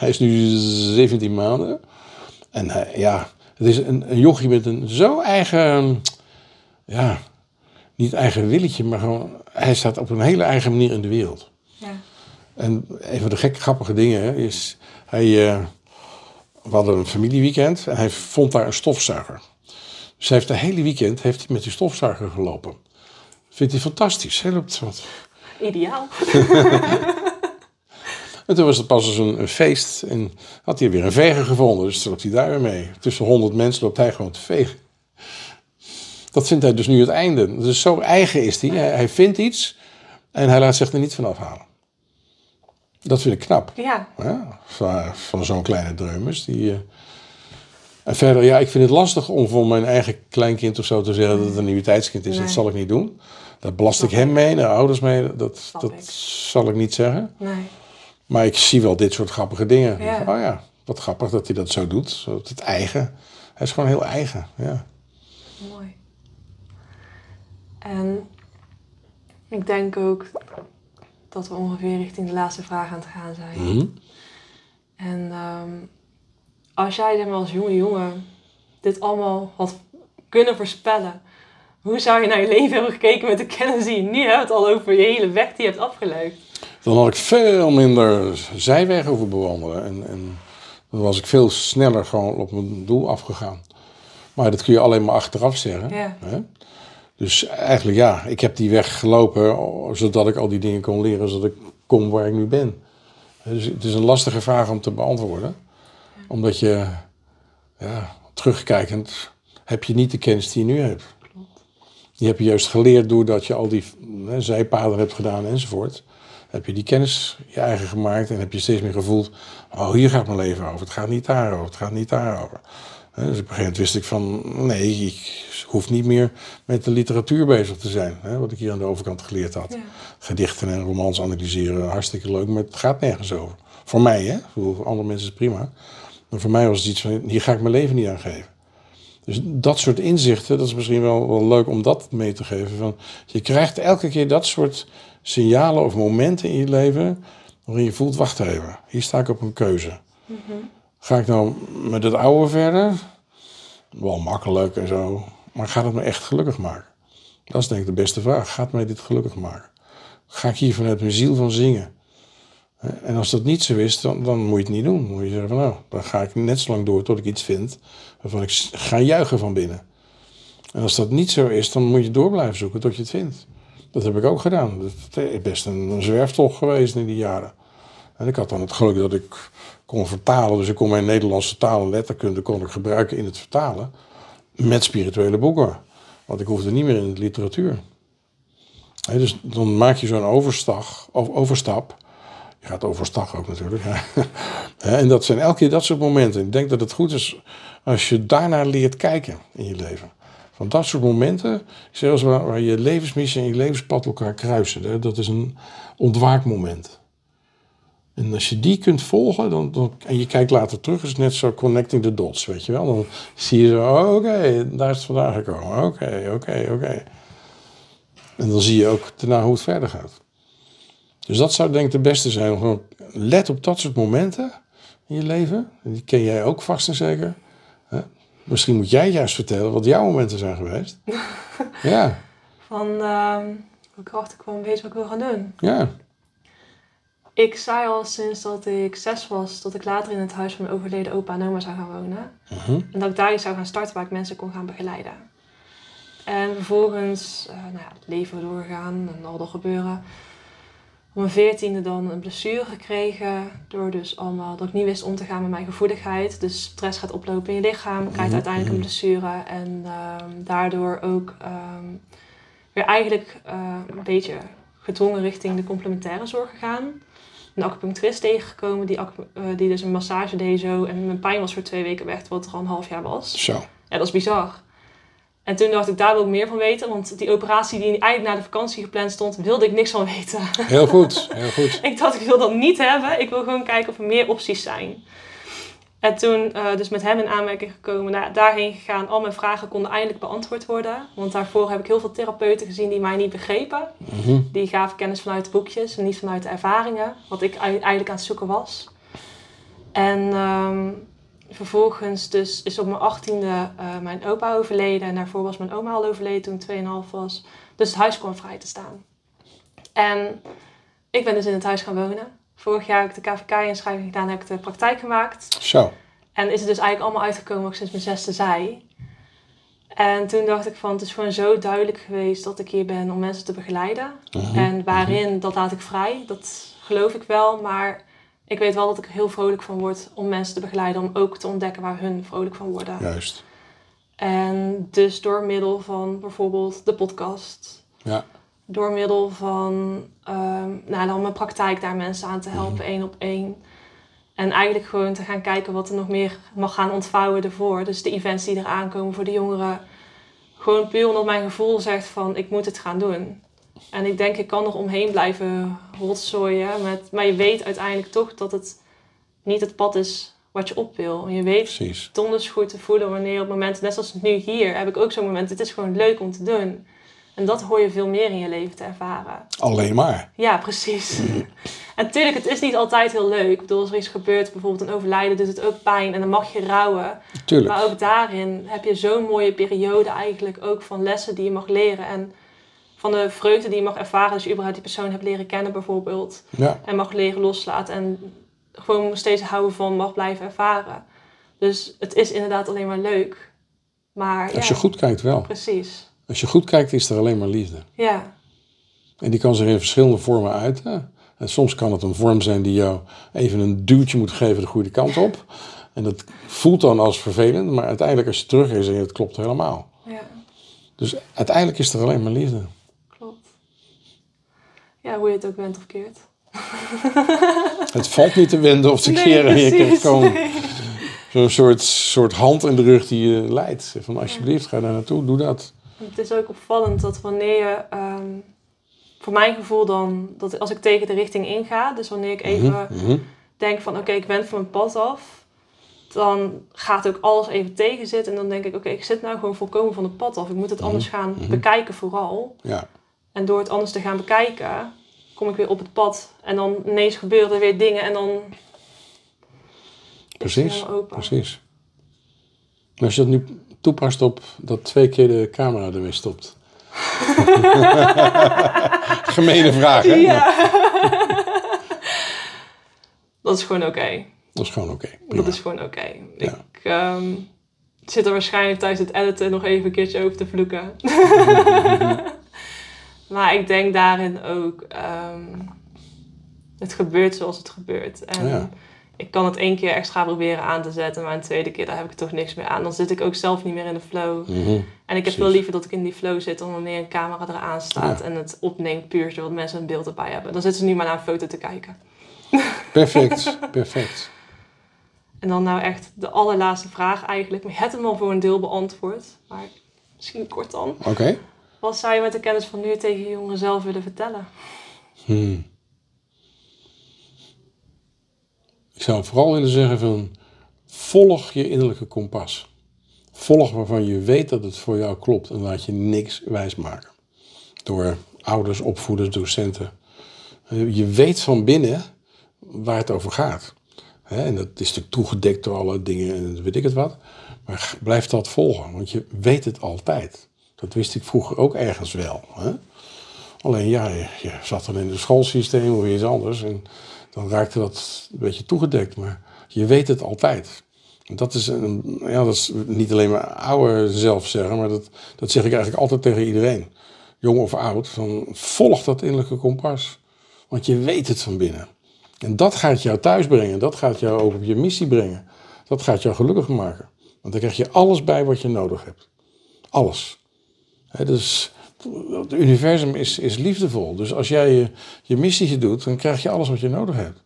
hij is nu 17 maanden. En hij, ja, het is een, een jochie met een zo eigen, ja, niet eigen willetje, maar gewoon, hij staat op een hele eigen manier in de wereld. Ja. En een van de gekke, grappige dingen is, hij, eh, we hadden een familieweekend en hij vond daar een stofzuiger. Dus hij heeft de hele weekend heeft hij met die stofzuiger gelopen. Vindt hij fantastisch. Hij loopt wat Ideaal. En toen was er pas eens een, een feest en had hij weer een veger gevonden. Dus toen loopt hij daar weer mee. Tussen honderd mensen loopt hij gewoon te vegen. Dat vindt hij dus nu het einde. Dus zo eigen is hij. Hij, hij vindt iets en hij laat zich er niet van afhalen. Dat vind ik knap. Ja, Ja, van, van zo'n kleine dreumes. Die, eh, En verder, ja, ik vind het lastig om voor mijn eigen kleinkind of zo te zeggen dat het een nieuwiteitskind is. Nee. Dat zal ik niet doen. Daar belast ik hem mee, de ouders mee. Dat, dat ik. zal ik niet zeggen. nee. Maar ik zie wel dit soort grappige dingen. Ja. Oh ja, wat grappig dat hij dat zo doet. Het eigen. Hij is gewoon heel eigen. Ja. Mooi. En ik denk ook dat we ongeveer richting de laatste vraag aan het gaan zijn. Mhm. En ehm, als jij maar, als jonge jongen dit allemaal had kunnen voorspellen, hoe zou je naar je leven hebben gekeken met de kennis die je nu hebt, al over je hele weg die je hebt afgelegd? Dan had ik veel minder zijweg hoeven bewandelen. En, en dan was ik veel sneller gewoon op mijn doel afgegaan. Maar dat kun je alleen maar achteraf zeggen. Ja. Hè? Dus eigenlijk ja, ik heb die weg gelopen zodat ik al die dingen kon leren, zodat ik kom waar ik nu ben. Dus het is een lastige vraag om te beantwoorden. Omdat je, ja, terugkijkend, heb je niet de kennis die je nu hebt. Die heb je juist geleerd doordat je al die hè, zijpaden hebt gedaan enzovoort. Heb je die kennis je eigen gemaakt en heb je steeds meer gevoeld, oh hier gaat mijn leven over, het gaat niet daarover, het gaat niet daarover. Hè, Dus op een gegeven moment wist ik van, nee, ik hoef niet meer met de literatuur bezig te zijn. Hè, wat ik hier aan de overkant geleerd had. Ja. Gedichten en romans analyseren, hartstikke leuk, maar het gaat nergens over. Voor mij, hè? Voor andere mensen is het prima. Maar voor mij was het iets van, hier ga ik mijn leven niet aan geven. Dus dat soort inzichten, dat is misschien wel, wel leuk om dat mee te geven. Van, je krijgt elke keer dat soort signalen of momenten in je leven waarin je voelt, wacht even, hier sta ik op een keuze. Ga ik nou met het oude verder? Wel makkelijk en zo, maar gaat het me echt gelukkig maken? Dat is denk ik de beste vraag. Gaat mij dit gelukkig maken? Ga ik hier vanuit mijn ziel van zingen? En als dat niet zo is, dan, dan moet je het niet doen. Dan moet je zeggen van nou, dan ga ik net zo lang door tot ik iets vind waarvan ik ga juichen van binnen. En als dat niet zo is, dan moet je door blijven zoeken tot je het vindt. Dat heb ik ook gedaan. Dat is best een, een zwerftocht geweest in die jaren. En ik had dan het geluk dat ik kon vertalen. Dus ik kon mijn Nederlandse taal en letterkunde kon ik gebruiken in het vertalen. Met spirituele boeken. Want ik hoefde niet meer in de literatuur. Dus dan maak je zo'n overstag, of overstap. Gaat overstag ook natuurlijk. en dat zijn elke keer dat soort momenten. Ik denk dat het goed is als je daarnaar leert kijken in je leven. Van dat soort momenten, zelfs waar, waar je levensmissie en je levenspad elkaar kruisen. Dat is een ontwaakmoment. En als je die kunt volgen, dan, dan, en je kijkt later terug, is het net zo connecting the dots, weet je wel. Dan zie je zo, oh, oké, daar is het vandaan gekomen. Oké, oké, oké. En dan zie je ook daarna hoe het verder gaat. Dus dat zou denk ik de beste zijn. om Gewoon let op dat soort momenten in je leven. En die ken jij ook vast en zeker. Hè? Misschien moet jij juist vertellen wat jouw momenten zijn geweest. ja, Van, ehm ik erachter kwam, weet je wat ik wil gaan doen? ja. Ik zei al sinds dat ik zes was, dat ik later in het huis van mijn overleden opa en oma zou gaan wonen. Mhm. En dat ik daar iets zou gaan starten waar ik mensen kon gaan begeleiden. En vervolgens, eh, nou ja, het leven doorgaan en al dat gebeuren. Op mijn veertiende dan een blessure gekregen. Door dus allemaal dat ik niet wist om te gaan met mijn gevoeligheid. Dus stress gaat oplopen in je lichaam. Krijgt Mhm, uiteindelijk een mhm. blessure. En ehm, daardoor ook ehm, weer eigenlijk eh, een beetje gedwongen richting de complementaire zorg gegaan. Een acupuncturist tegengekomen die, acu- eh, die dus een massage deed zo. En mijn pijn was voor twee weken weg, wat er al een half jaar was. Zo. Ja, dat is bizar. En toen dacht ik, daar wil ik meer van weten. Want die operatie die eigenlijk na de vakantie gepland stond, wilde ik niks van weten. Heel goed, heel goed. ik dacht, ik wil dat niet hebben. Ik wil gewoon kijken of er meer opties zijn. En toen eh, dus met hem in aanmerking gekomen, nou, daarheen gegaan. Al mijn vragen konden eindelijk beantwoord worden. Want daarvoor heb ik heel veel therapeuten gezien die mij niet begrepen. Mhm. Die gaven kennis vanuit de boekjes en niet vanuit de ervaringen. Wat ik ei- eigenlijk aan het zoeken was. En ehm, vervolgens dus is op mijn achttiende eh mijn opa overleden. En daarvoor was mijn oma al overleden toen ik 2,5 was. Dus het huis kwam vrij te staan. En ik ben dus in het huis gaan wonen. Vorig jaar heb ik de KVK-inschrijving gedaan en heb ik de praktijk gemaakt. Zo. En is het dus eigenlijk allemaal uitgekomen wat ik sinds mijn zesde zei. En toen dacht ik van, het is gewoon zo duidelijk geweest dat ik hier ben om mensen te begeleiden. Mhm. En waarin, dat laat ik vrij. Dat geloof ik wel. Maar ik weet wel dat ik er heel vrolijk van word om mensen te begeleiden, om ook te ontdekken waar hun vrolijk van worden. Juist. En dus door middel van bijvoorbeeld de podcast, Ja. door middel van ehm, nou, dan mijn praktijk daar mensen aan te helpen, één op één. En eigenlijk gewoon te gaan kijken wat er nog meer mag gaan ontvouwen ervoor. Dus de events die er aankomen voor de jongeren. Gewoon puur omdat mijn gevoel zegt van ik moet het gaan doen. En ik denk ik kan er omheen blijven rotzooien. Met, maar je weet uiteindelijk toch dat het niet het pad is wat je op wil. En je weet Precies. donders goed te voelen wanneer op momenten, net zoals nu hier, heb ik ook zo'n moment. Het is gewoon leuk om te doen. En dat hoor je veel meer in je leven te ervaren. Alleen maar. Ja, precies. en natuurlijk, het is niet altijd heel leuk. Ik bedoel, als er iets gebeurt, bijvoorbeeld een overlijden, doet het ook pijn en dan mag je rouwen. Tuurlijk. Maar ook daarin heb je zo'n mooie periode eigenlijk ook van lessen die je mag leren. En van de vreugde die je mag ervaren als je überhaupt die persoon hebt leren kennen bijvoorbeeld. Ja. En mag leren loslaten en gewoon steeds houden van mag blijven ervaren. Dus het is inderdaad alleen maar leuk. Maar Als ja, je goed kijkt wel. precies. Als je goed kijkt is er alleen maar liefde. Ja, En die kan zich in verschillende vormen uiten. En soms kan het een vorm zijn die jou even een duwtje moet geven de goede kant op. En dat voelt dan als vervelend, maar uiteindelijk als je terug is en het klopt helemaal. ja, Dus uiteindelijk is er alleen maar liefde. Ja, hoe je het ook bent of keert. Het valt niet te wenden of te keren en je precies. gewoon Nee. zo'n soort, soort hand in de rug die je leidt. Van alsjeblieft, ga daar naartoe, doe dat. Het is ook opvallend dat wanneer je, ehm, voor mijn gevoel dan, dat als ik tegen de richting inga, dus wanneer ik even Mhm. denk van oké, ik ben van mijn pad af, dan gaat ook alles even tegenzitten en dan denk ik oké, ik zit nou gewoon volkomen van het pad af. Ik moet het anders gaan bekijken vooral. Ja, En door het anders te gaan bekijken, kom ik weer op het pad en dan ineens gebeuren er weer dingen en dan precies. Precies. Als je dat nu toepast op dat twee keer de camera ermee stopt. Gemene vraag, hè? Ja. dat is gewoon oké. Dat is gewoon oké. Dat is gewoon oké. Ja. Ik ehm, zit er waarschijnlijk tijdens het editen nog even een keertje over te vloeken. maar ik denk daarin ook, ehm, het gebeurt zoals het gebeurt. En Ja. ik kan het één keer extra proberen aan te zetten, maar een tweede keer daar heb ik toch niks meer aan. Dan zit ik ook zelf niet meer in de flow. Mhm. En ik heb Precies. wel liever dat ik in die flow zit dan wanneer een camera eraan staat Ja. en het opneemt puur zodat mensen een beeld erbij hebben. Dan zitten ze nu maar naar een foto te kijken. Perfect, perfect. En dan nou echt de allerlaatste vraag eigenlijk. Maar je hebt hem al voor een deel beantwoord. Maar misschien kort dan. Oké. Wat zou je met de kennis van nu tegen je jongeren zelf willen vertellen? Hmm. Ik zou vooral willen zeggen van volg je innerlijke kompas. Volg waarvan je weet dat het voor jou klopt en laat je niks wijsmaken. Door ouders, opvoeders, docenten. Eh, Je weet van binnen waar het over gaat. En dat is natuurlijk toegedekt door alle dingen en weet ik het wat. Maar blijf dat volgen, want je weet het altijd. Dat wist ik vroeger ook ergens wel. Hè? Alleen ja, je, zat dan in het schoolsysteem of iets anders. En dan raakte dat een beetje toegedekt. Maar je weet het altijd. Dat is, een, ja, dat is niet alleen maar ouder zelf zeggen, maar dat, dat zeg ik eigenlijk altijd tegen iedereen. Jong of oud. Van, volg dat innerlijke kompas. Want je weet het van binnen. En dat gaat jou thuis brengen. Dat gaat jou ook op je missie brengen. Dat gaat jou gelukkig maken. Want dan krijg je alles bij wat je nodig hebt. Alles. Dus het universum is, is liefdevol. Dus als jij je, je missie doet, dan krijg je alles wat je nodig hebt.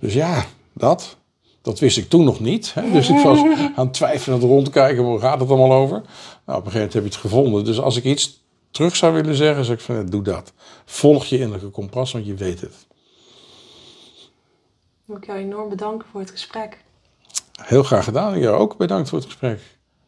Dus ja, dat. Dat wist ik toen nog niet. Hè? Dus ik was aan het twijfelen en rondkijken, waar gaat het allemaal over? Nou, op een gegeven moment heb je het gevonden. Dus als ik iets terug zou willen zeggen, zeg ik van, doe dat. Volg je innerlijke kompas, want je weet het. Wil ik jou enorm bedanken voor het gesprek. Heel graag gedaan. Jou ook bedankt voor het gesprek.